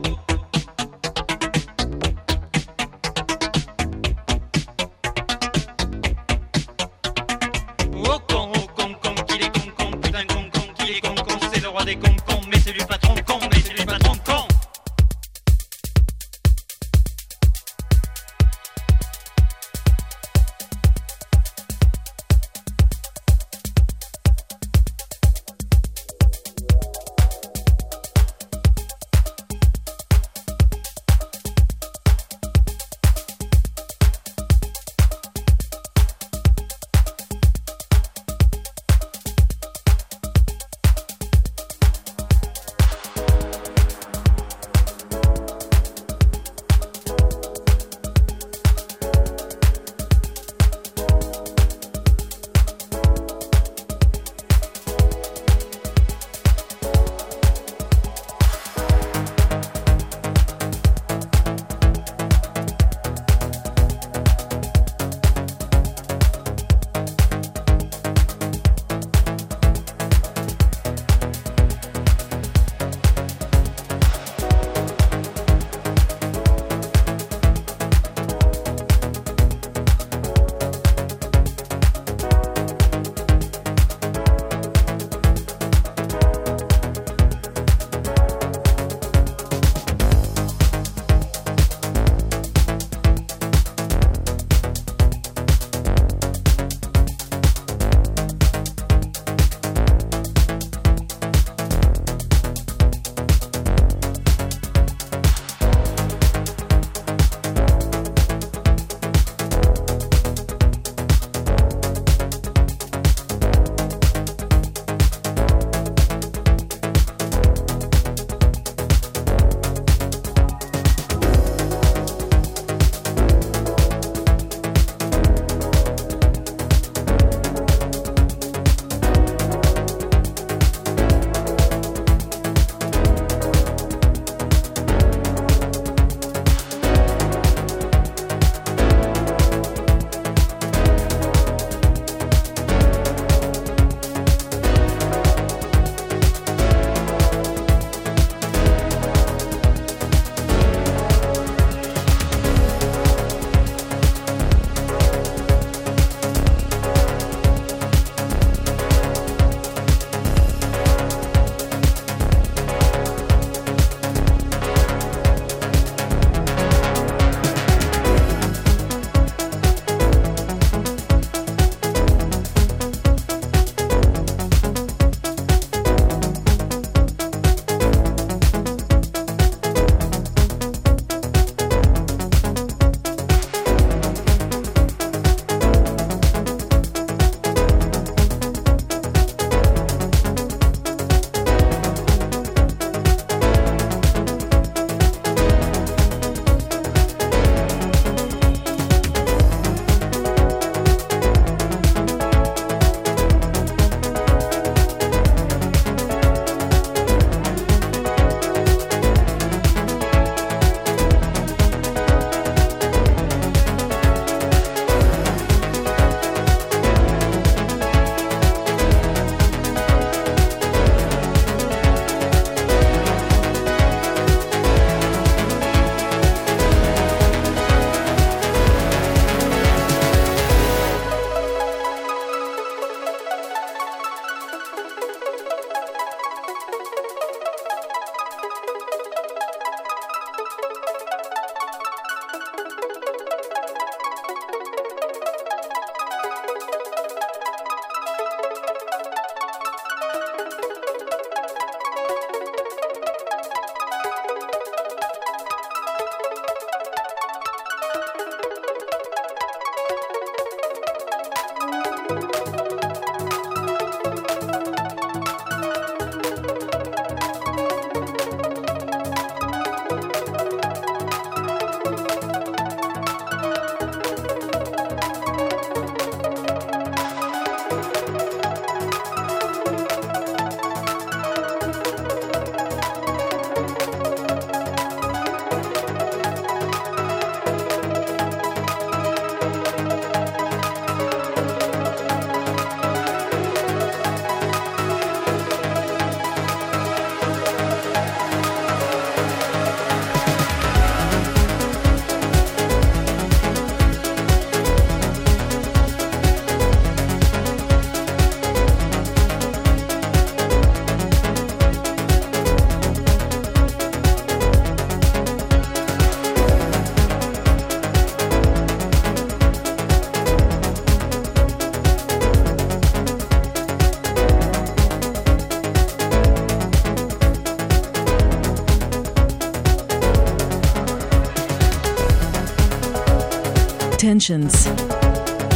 Tensions.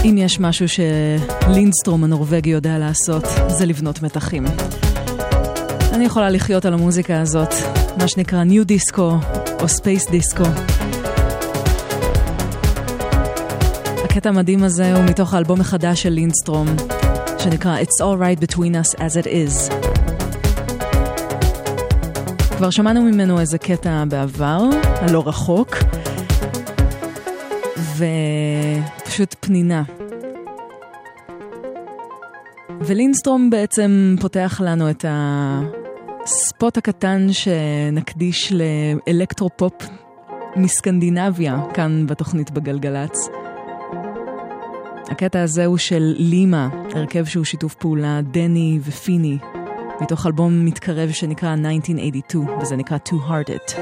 אם יש משהו שלינדסטרום הנורבגי יודע לעשות, זה לבנות מתחים. אני יכולה לחיות על המוזיקה הזאת, מה שנקרא nu disco או space disco. הקטע המדהים הזה הוא מתוך האלבום החדש של לינדסטרום, שנקרא It's All Right Between Us As It Is. כבר שמענו ממנו איזה קטע בעבר, הלא רחוק, ופשוט פנינה. ולינסטרום בעצם פותח לנו את הספוט הקטן שנקדיש לאלקטרופופ מסקנדינביה, כאן בתוכנית בגלגלצ. הקטע הזה הוא של לימה, הרכב שהוא שיתוף פעולה דני ופיני, מתוך אלבום מתקרב שנקרא 1982, וזה נקרא Too Hearted.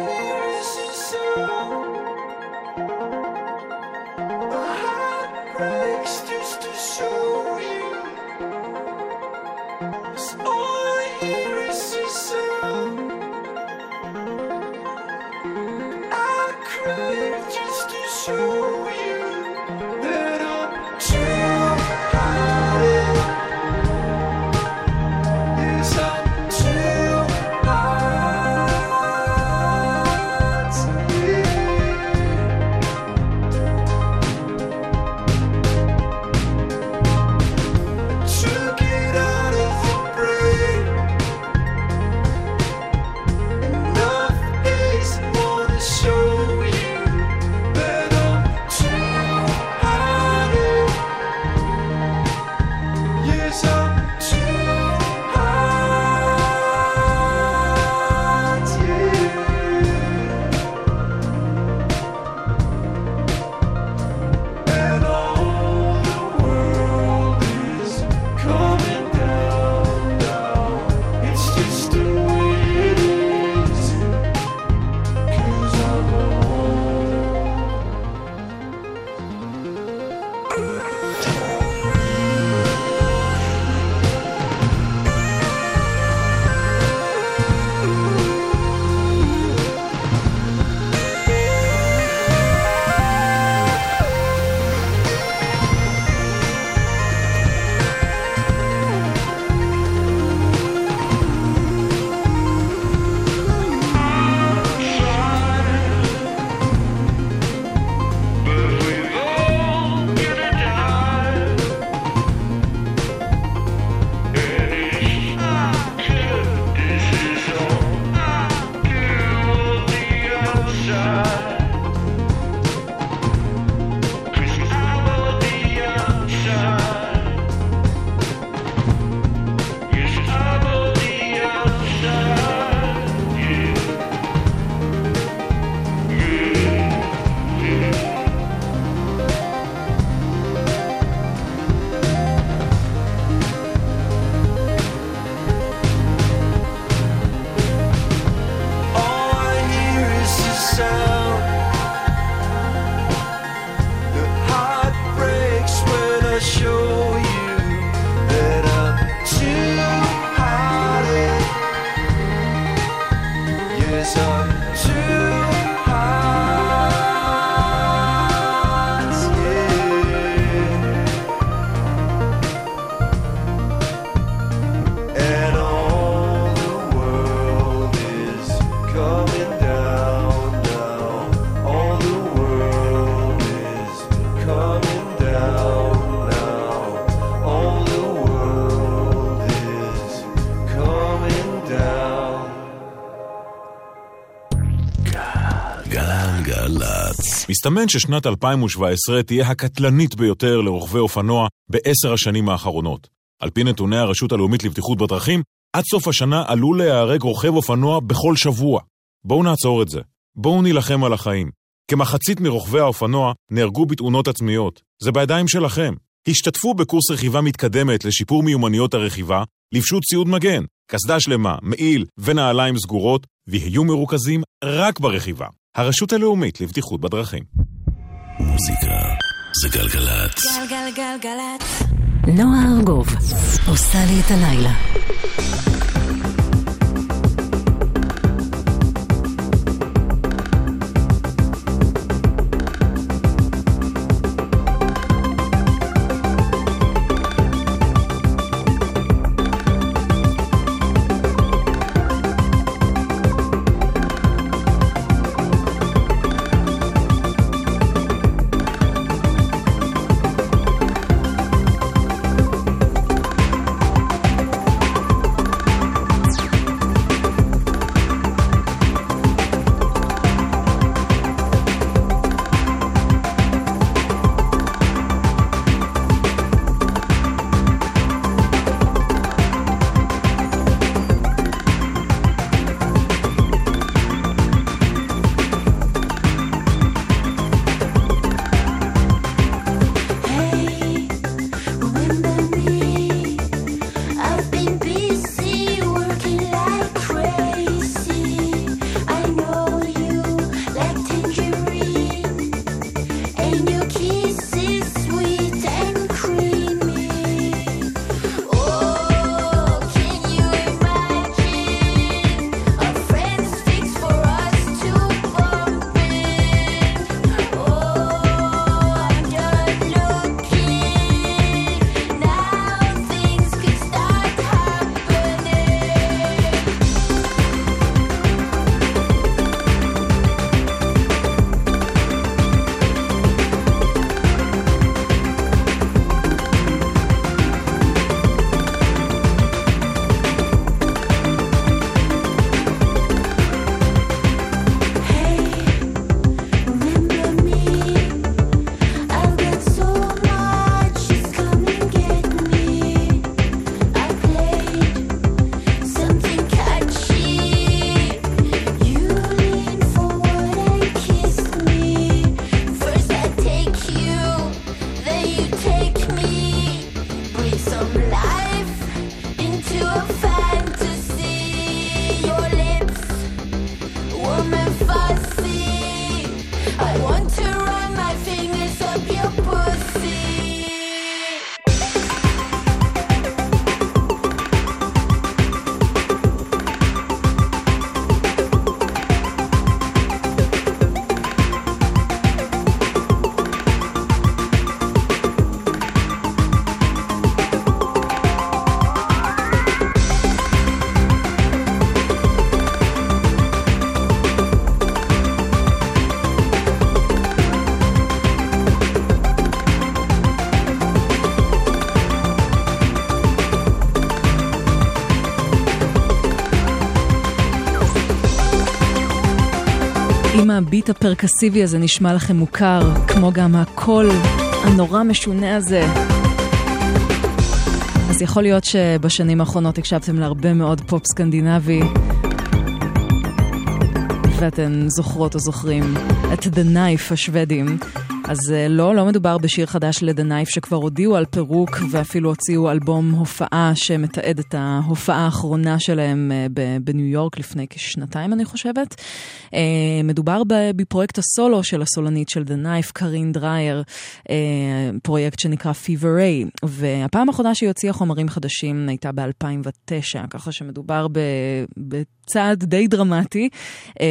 מסתמן ששנת 2017 תהיה הקטלנית ביותר לרוכבי אופנוע בעשר השנים האחרונות. על פי נתוני הרשות הלאומית לבטיחות בדרכים, עד סוף השנה עלול להיהרג רוכב אופנוע בכל שבוע. בואו נעצור את זה. בואו נילחם על החיים. כמחצית מרוכבי האופנוע נהרגו בתאונות עצמיות. זה בידיים שלכם. השתתפו בקורס רכיבה מתקדמת לשיפור מיומנויות הרכיבה, לבשו ציוד מגן, קסדה שלמה, מעיל ונעליים סגורות, ויהיו מרוכזים רק ברכיבה. הרשות הלאומית לבטיחות בדרכים. מוזיקה זה גלגלצ. גלגלגלגלצ. נועה ארגוב עושה לי את הלילה. הביט הפרקוסיבי הזה נשמע לכם מוכר, כמו גם הקול הנורא משונה הזה. אז יכול להיות שבשנים האחרונות הקשבתם להרבה מאוד פופ סקנדינבי, ואתן זוכרות או זוכרים את The Knife השוודים. אז אה, לא, לא מדובר בשיר חדש ל-The Knife שכבר הודיעו על פירוק ואפילו הוציאו אלבום הופעה שמתעד את ההופעה האחרונה שלהם אה, בניו יורק לפני כשנתיים אני חושבת. אה, מדובר בפרויקט הסולו של הסולנית של The Knife, קארין דרייר, אה, פרויקט שנקרא Fever Ray, והפעם האחרונה שהיא הוציאה חומרים חדשים הייתה ב-2009, ככה שמדובר. בצעד די דרמטי. אה,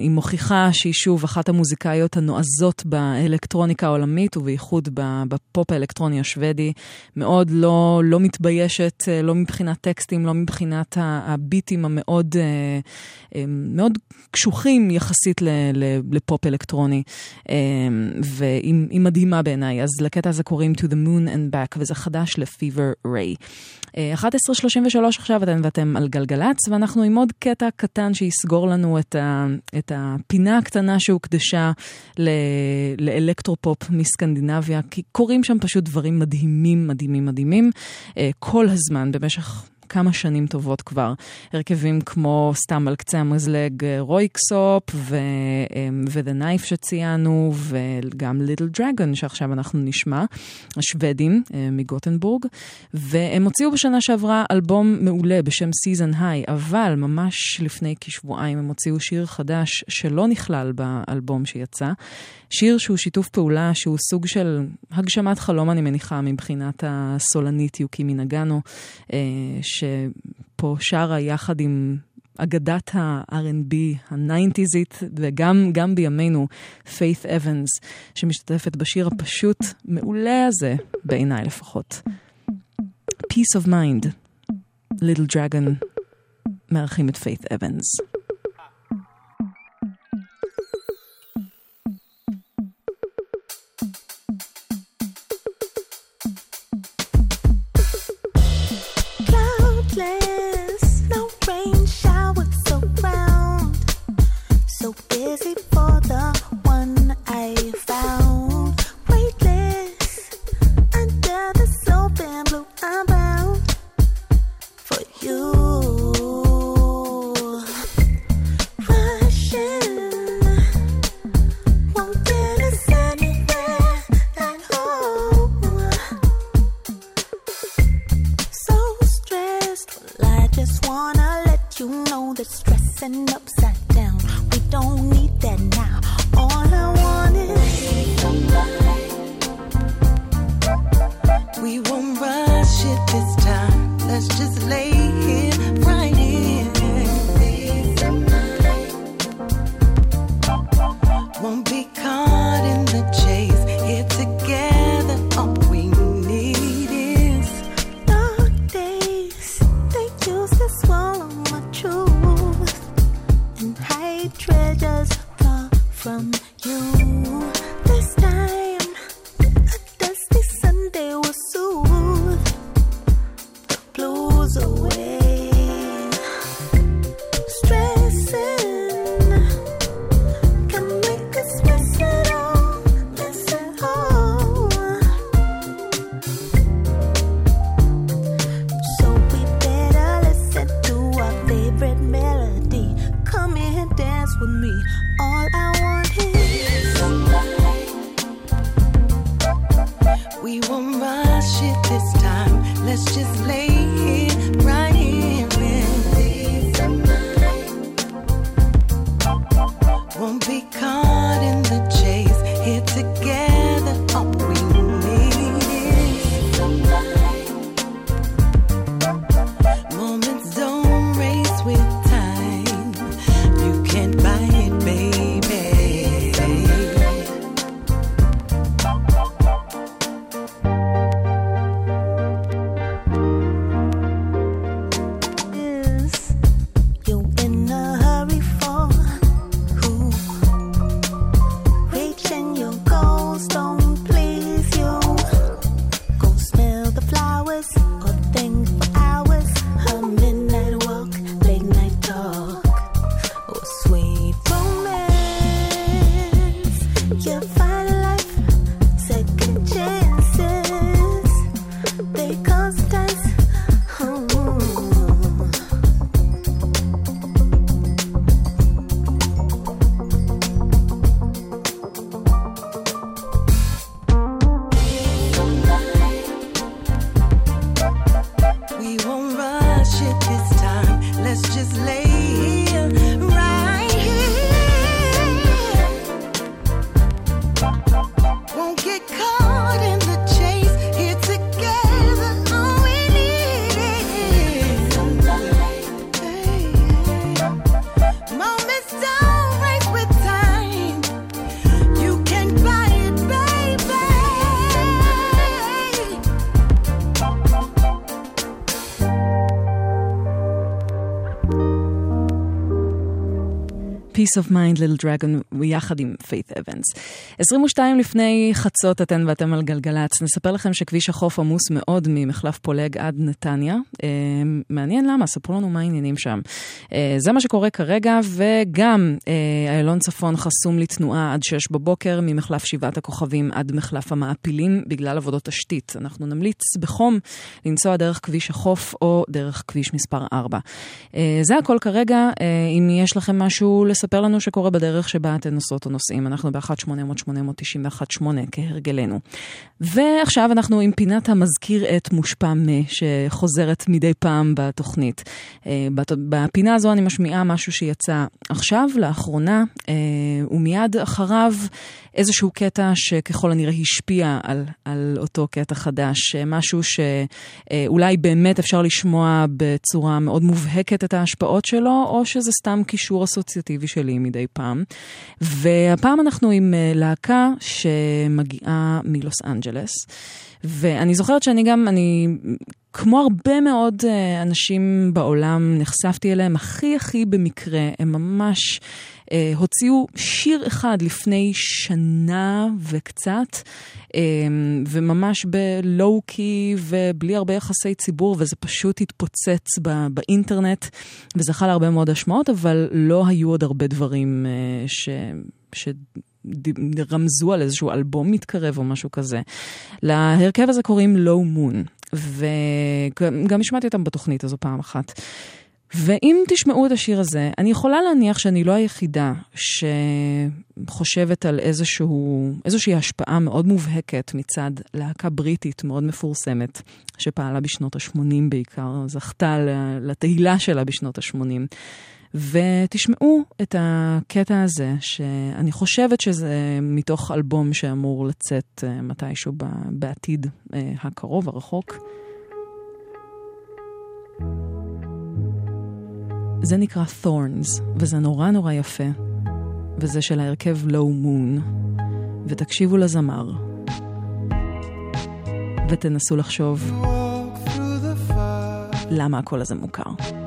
היא מוכיחה שהיא שוב אחת המוזיקאיות הנועזות באלקטרוניקה העולמית, ובייחוד בפופ האלקטרוני השוודי. מאוד לא, לא מתביישת, לא מבחינת טקסטים, לא מבחינת הביטים המאוד מאוד קשוחים יחסית ל- ל- לפופ אלקטרוני. אה, והיא היא מדהימה בעיניי. אז לקטע הזה קוראים To the Moon and Back, וזה חדש ל-Fever Ray. אה, 11.33 עכשיו אתם ואתם על גלגלצ, ואנחנו עם עוד קטע קטן שיסגור לנו את, ה, את הפינה הקטנה שהוקדשה ל, לאלקטרופופ מסקנדינביה, כי קורים שם פשוט דברים מדהימים, מדהימים, מדהימים, אה, כל הזמן, במשך... כמה שנים טובות כבר. הרכבים כמו סתם על קצה המזלג אה, Röyksopp ו-The Knife שציינו וגם Little Dragon שעכשיו אנחנו נשמע, השוודים אה, מגוטנבורג, והם הוציאו בשנה שעברה אלבום מעולה בשם Season High, אבל ממש לפני כשבועיים הם הוציאו שיר חדש שלא נכלל באלבום שיצא. שיר שהוא שיתוף פעולה, שהוא סוג של הגשמת חלום, אני מניחה, מבחינת הסולנית יוקי מנגנו, אה, שפה שרה יחד עם אגדת ה-R&B, ה-90'זית, וגם גם בימינו, פיית' אבנס, שמשתתפת בשיר הפשוט מעולה הזה, בעיניי לפחות. Peace of Mind, Little Dragon, מארחים את פיית' אבנס. say Peace of Mind, Little Dragon, יחד עם פיית' אבנס. 22 לפני חצות אתן ואתם על גלגלצ. נספר לכם שכביש החוף עמוס מאוד ממחלף פולג עד נתניה. אה, מעניין למה, ספרו לנו מה העניינים שם. אה, זה מה שקורה כרגע, וגם אה, איילון צפון חסום לתנועה עד 6 בבוקר, ממחלף שבעת הכוכבים עד מחלף המעפילים, בגלל עבודות תשתית. אנחנו נמליץ בחום לנסוע דרך כביש החוף או דרך כביש מספר 4. אה, זה הכל כרגע, אה, אם יש לכם משהו לספר לנו שקורה בדרך שבה אתן נוסעות או נוסעים, אנחנו ב-1-800-891-8 כהרגלנו. ועכשיו אנחנו עם פינת המזכיר את מושפע מ, שחוזרת מדי פעם בתוכנית. אה, בפינה הזו אני משמיעה משהו שיצא עכשיו, לאחרונה, אה, ומיד אחריו איזשהו קטע שככל הנראה השפיע על, על אותו קטע חדש, אה, משהו שאולי באמת אפשר לשמוע בצורה מאוד מובהקת את ההשפעות שלו, או שזה סתם קישור אסוציאטיבי שלי מדי פעם. והפעם אנחנו עם אה, להקה שמגיעה מלוס אנג'לס. ואני זוכרת שאני גם, אני, כמו הרבה מאוד אה, אנשים בעולם, נחשפתי אליהם הכי הכי במקרה. הם ממש אה, הוציאו שיר אחד לפני שנה וקצת, אה, וממש בלואו-קי ובלי הרבה יחסי ציבור, וזה פשוט התפוצץ ב- באינטרנט, וזכה להרבה מאוד השמעות, אבל לא היו עוד הרבה דברים אה, ש... ש... רמזו על איזשהו אלבום מתקרב או משהו כזה. להרכב הזה קוראים לואו מון, וגם השמעתי אותם בתוכנית הזו פעם אחת. ואם תשמעו את השיר הזה, אני יכולה להניח שאני לא היחידה שחושבת על איזשהו, איזושהי השפעה מאוד מובהקת מצד להקה בריטית מאוד מפורסמת, שפעלה בשנות ה-80 בעיקר, זכתה לתהילה שלה בשנות ה-80. ותשמעו את הקטע הזה, שאני חושבת שזה מתוך אלבום שאמור לצאת אה, מתישהו בעתיד אה, הקרוב, הרחוק. זה נקרא Thorns, וזה נורא נורא יפה, וזה של ההרכב Low Moon, ותקשיבו לזמר, ותנסו לחשוב למה הקול הזה מוכר.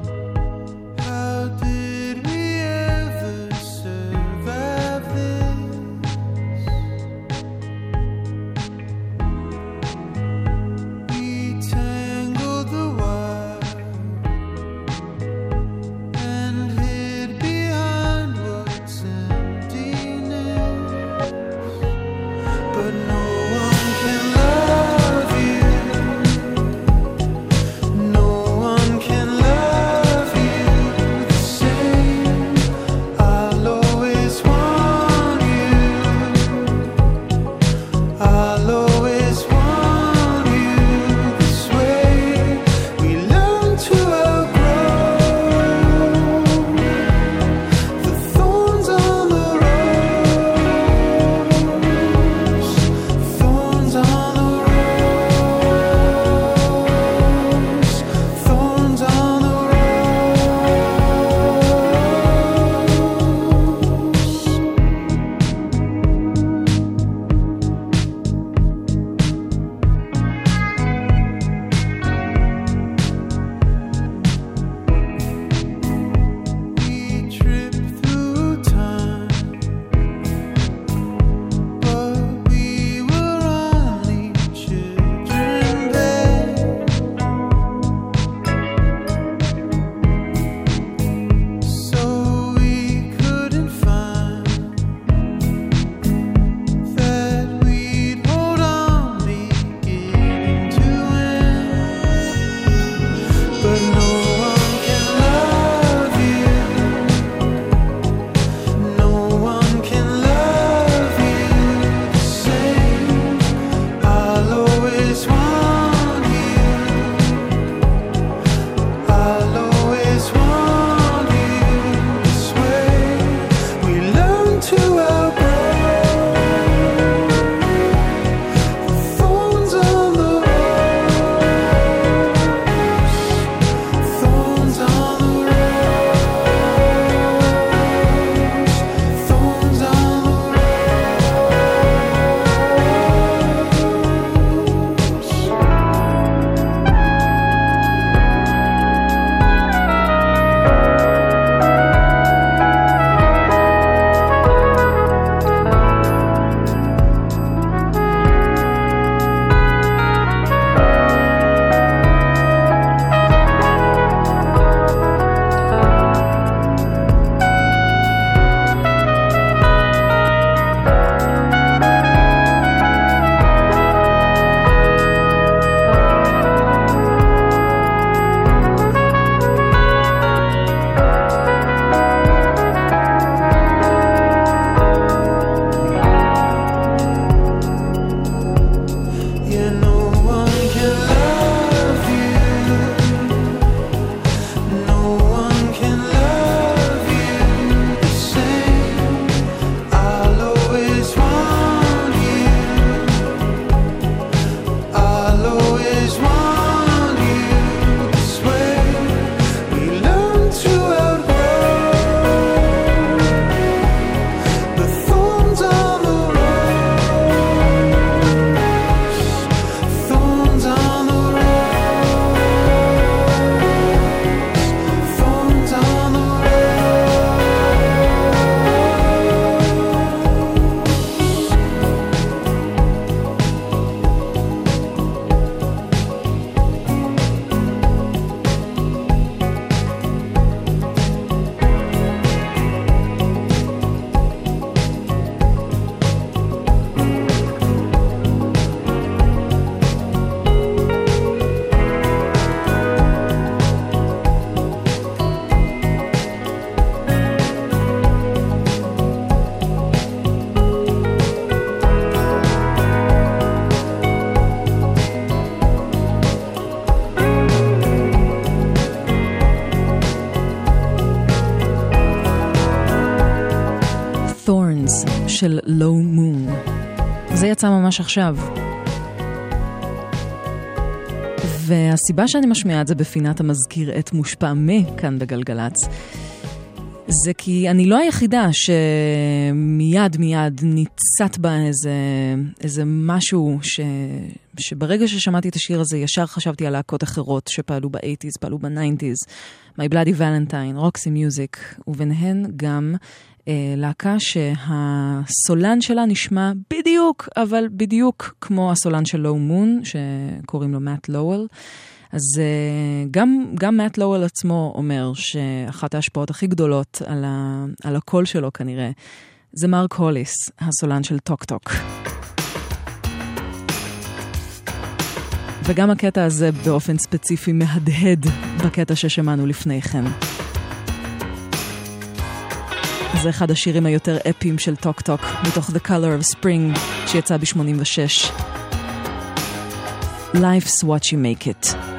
של Low Moon. זה יצא ממש עכשיו. והסיבה שאני משמיעה את זה בפינת המזכיר את מושפע מ כאן בגלגלצ, זה כי אני לא היחידה שמיד מיד ניצת בה איזה, איזה משהו ש, שברגע ששמעתי את השיר הזה ישר חשבתי על להקות אחרות שפעלו ב-80's, פעלו ב-90's, My Bloody Valentine, רוקסי מיוזיק, וביניהן גם להקה שהסולן שלה נשמע בדיוק, אבל בדיוק כמו הסולן של Lo Moon, שקוראים לו מאט לואל. אז אה, גם, גם מאט לואל עצמו אומר שאחת ההשפעות הכי גדולות על, ה, על הקול שלו כנראה, זה מרק הוליס, הסולן של Talk Talk. וגם הקטע הזה באופן ספציפי מהדהד בקטע ששמענו לפני כן. זה אחד השירים היותר אפיים של טוק טוק, מתוך The Color of Spring, שיצא ב-86. Life's what you make it.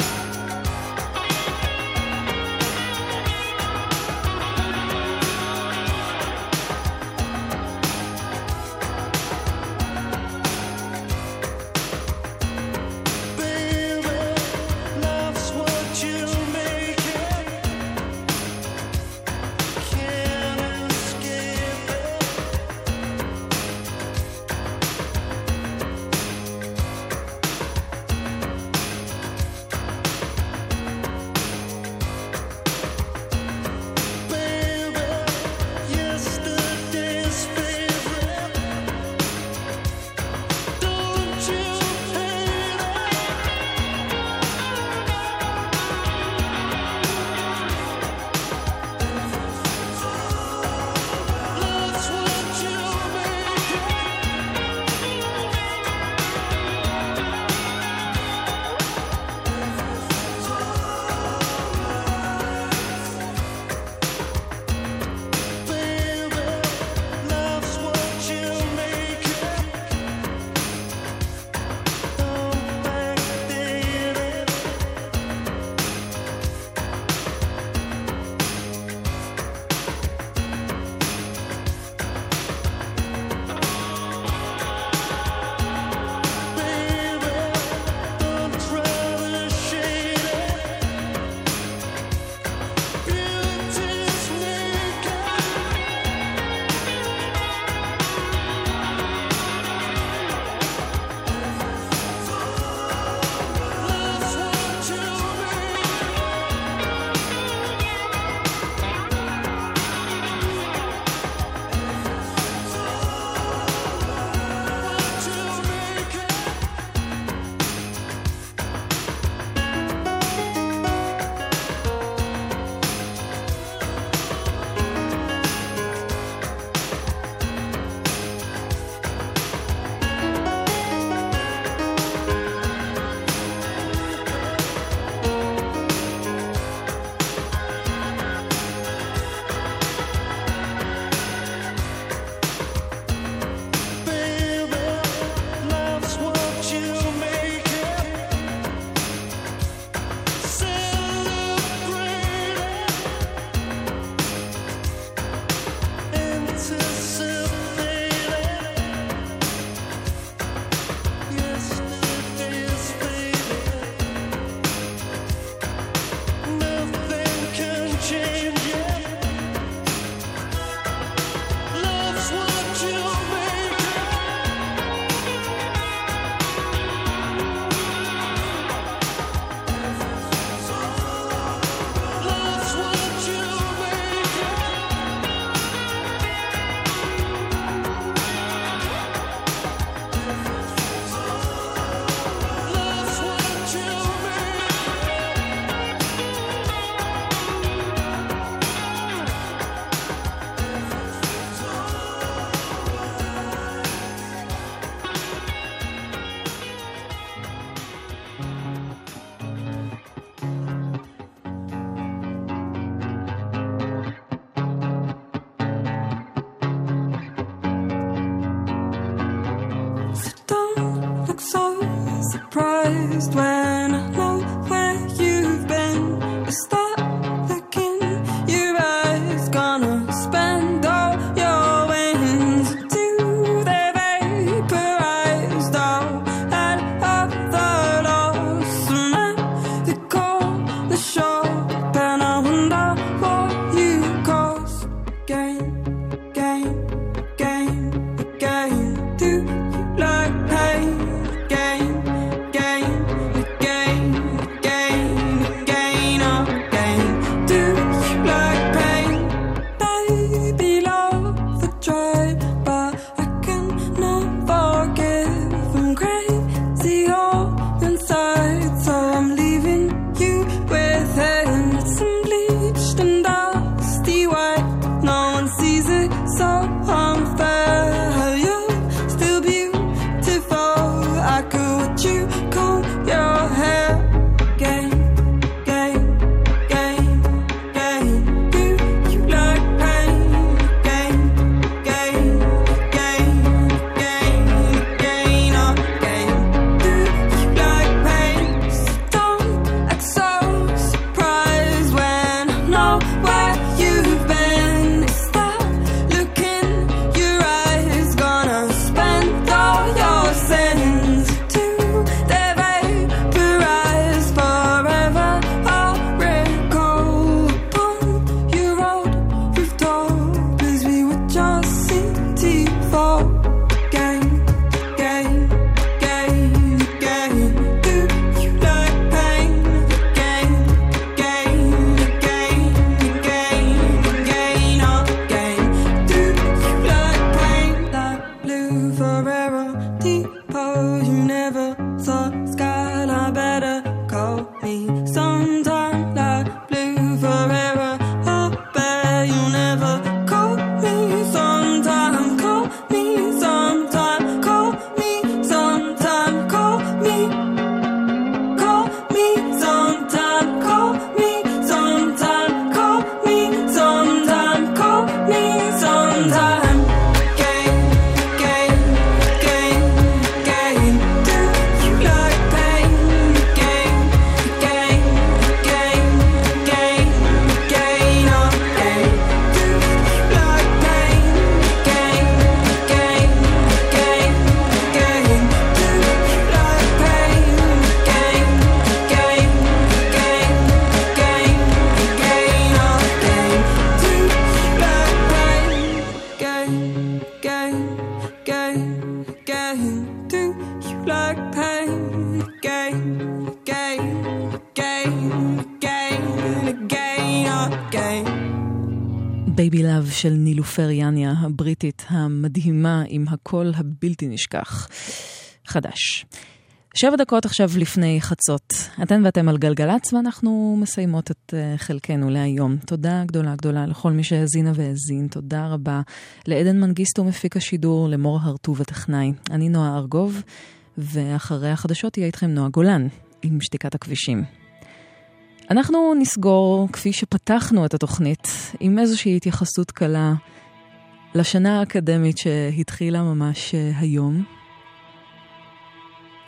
יניה הבריטית המדהימה עם הקול הבלתי נשכח. חדש. שבע דקות עכשיו לפני חצות. אתן ואתם על גלגלצ ואנחנו מסיימות את אה, חלקנו להיום. תודה גדולה גדולה לכל מי שהאזינה והאזין. תודה רבה לעדן מנגיסטו מפיק השידור, למור הרטוב הטכנאי. אני נועה ארגוב, ואחרי החדשות תהיה איתכם נועה גולן עם שתיקת הכבישים. אנחנו נסגור, כפי שפתחנו את התוכנית, עם איזושהי התייחסות קלה לשנה האקדמית שהתחילה ממש אה, היום.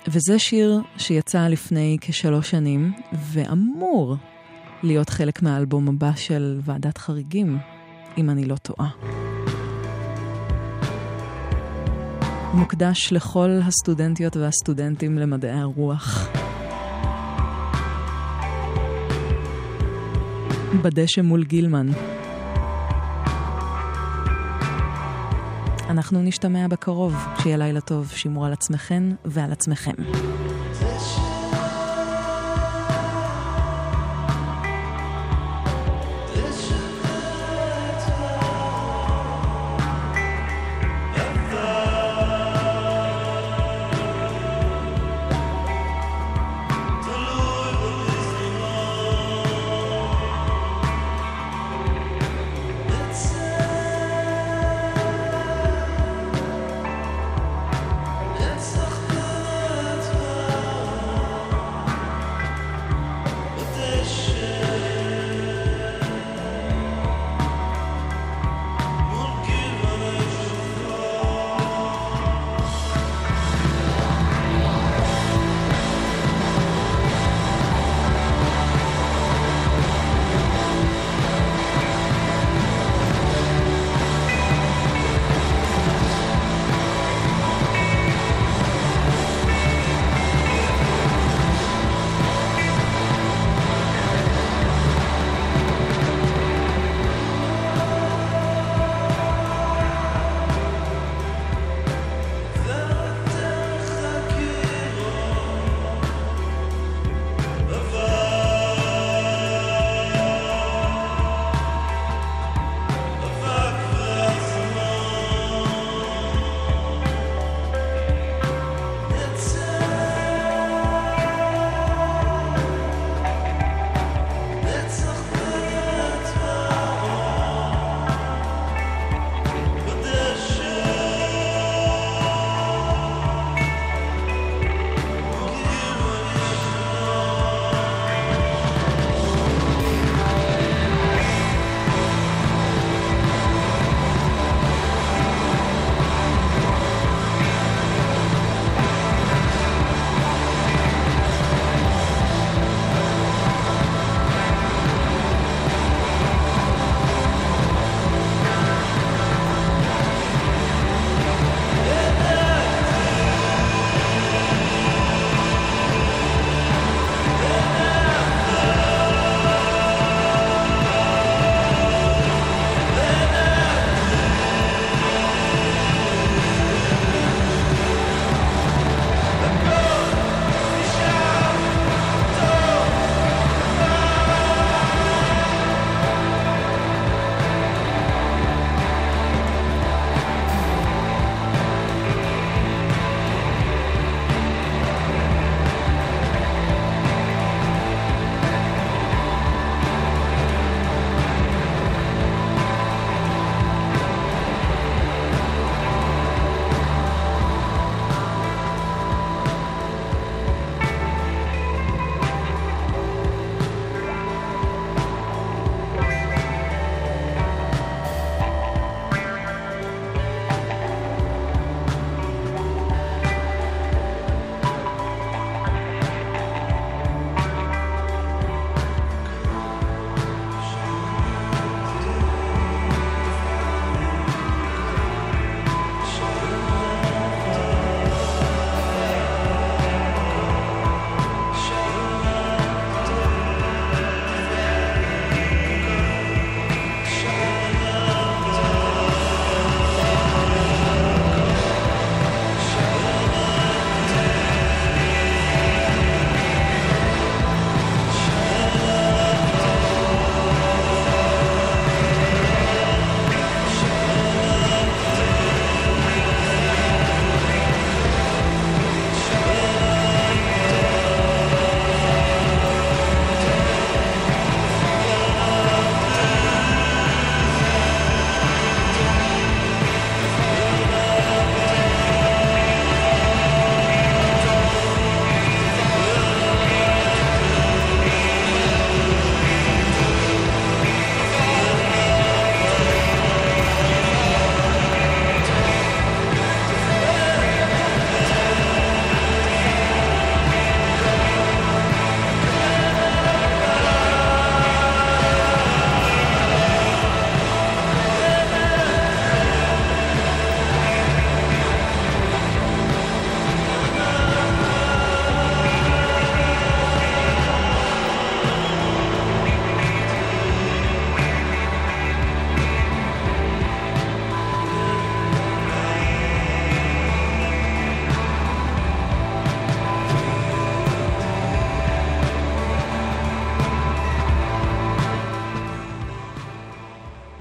וזה שיר שיצא לפני כשלוש שנים, ואמור להיות חלק מהאלבום הבא של ועדת חריגים, אם אני לא טועה. מוקדש לכל הסטודנטיות והסטודנטים למדעי הרוח. בדשא מול גילמן. אנחנו נשתמע בקרוב, שיהיה לילה טוב, שמרו על עצמכם ועל עצמכם.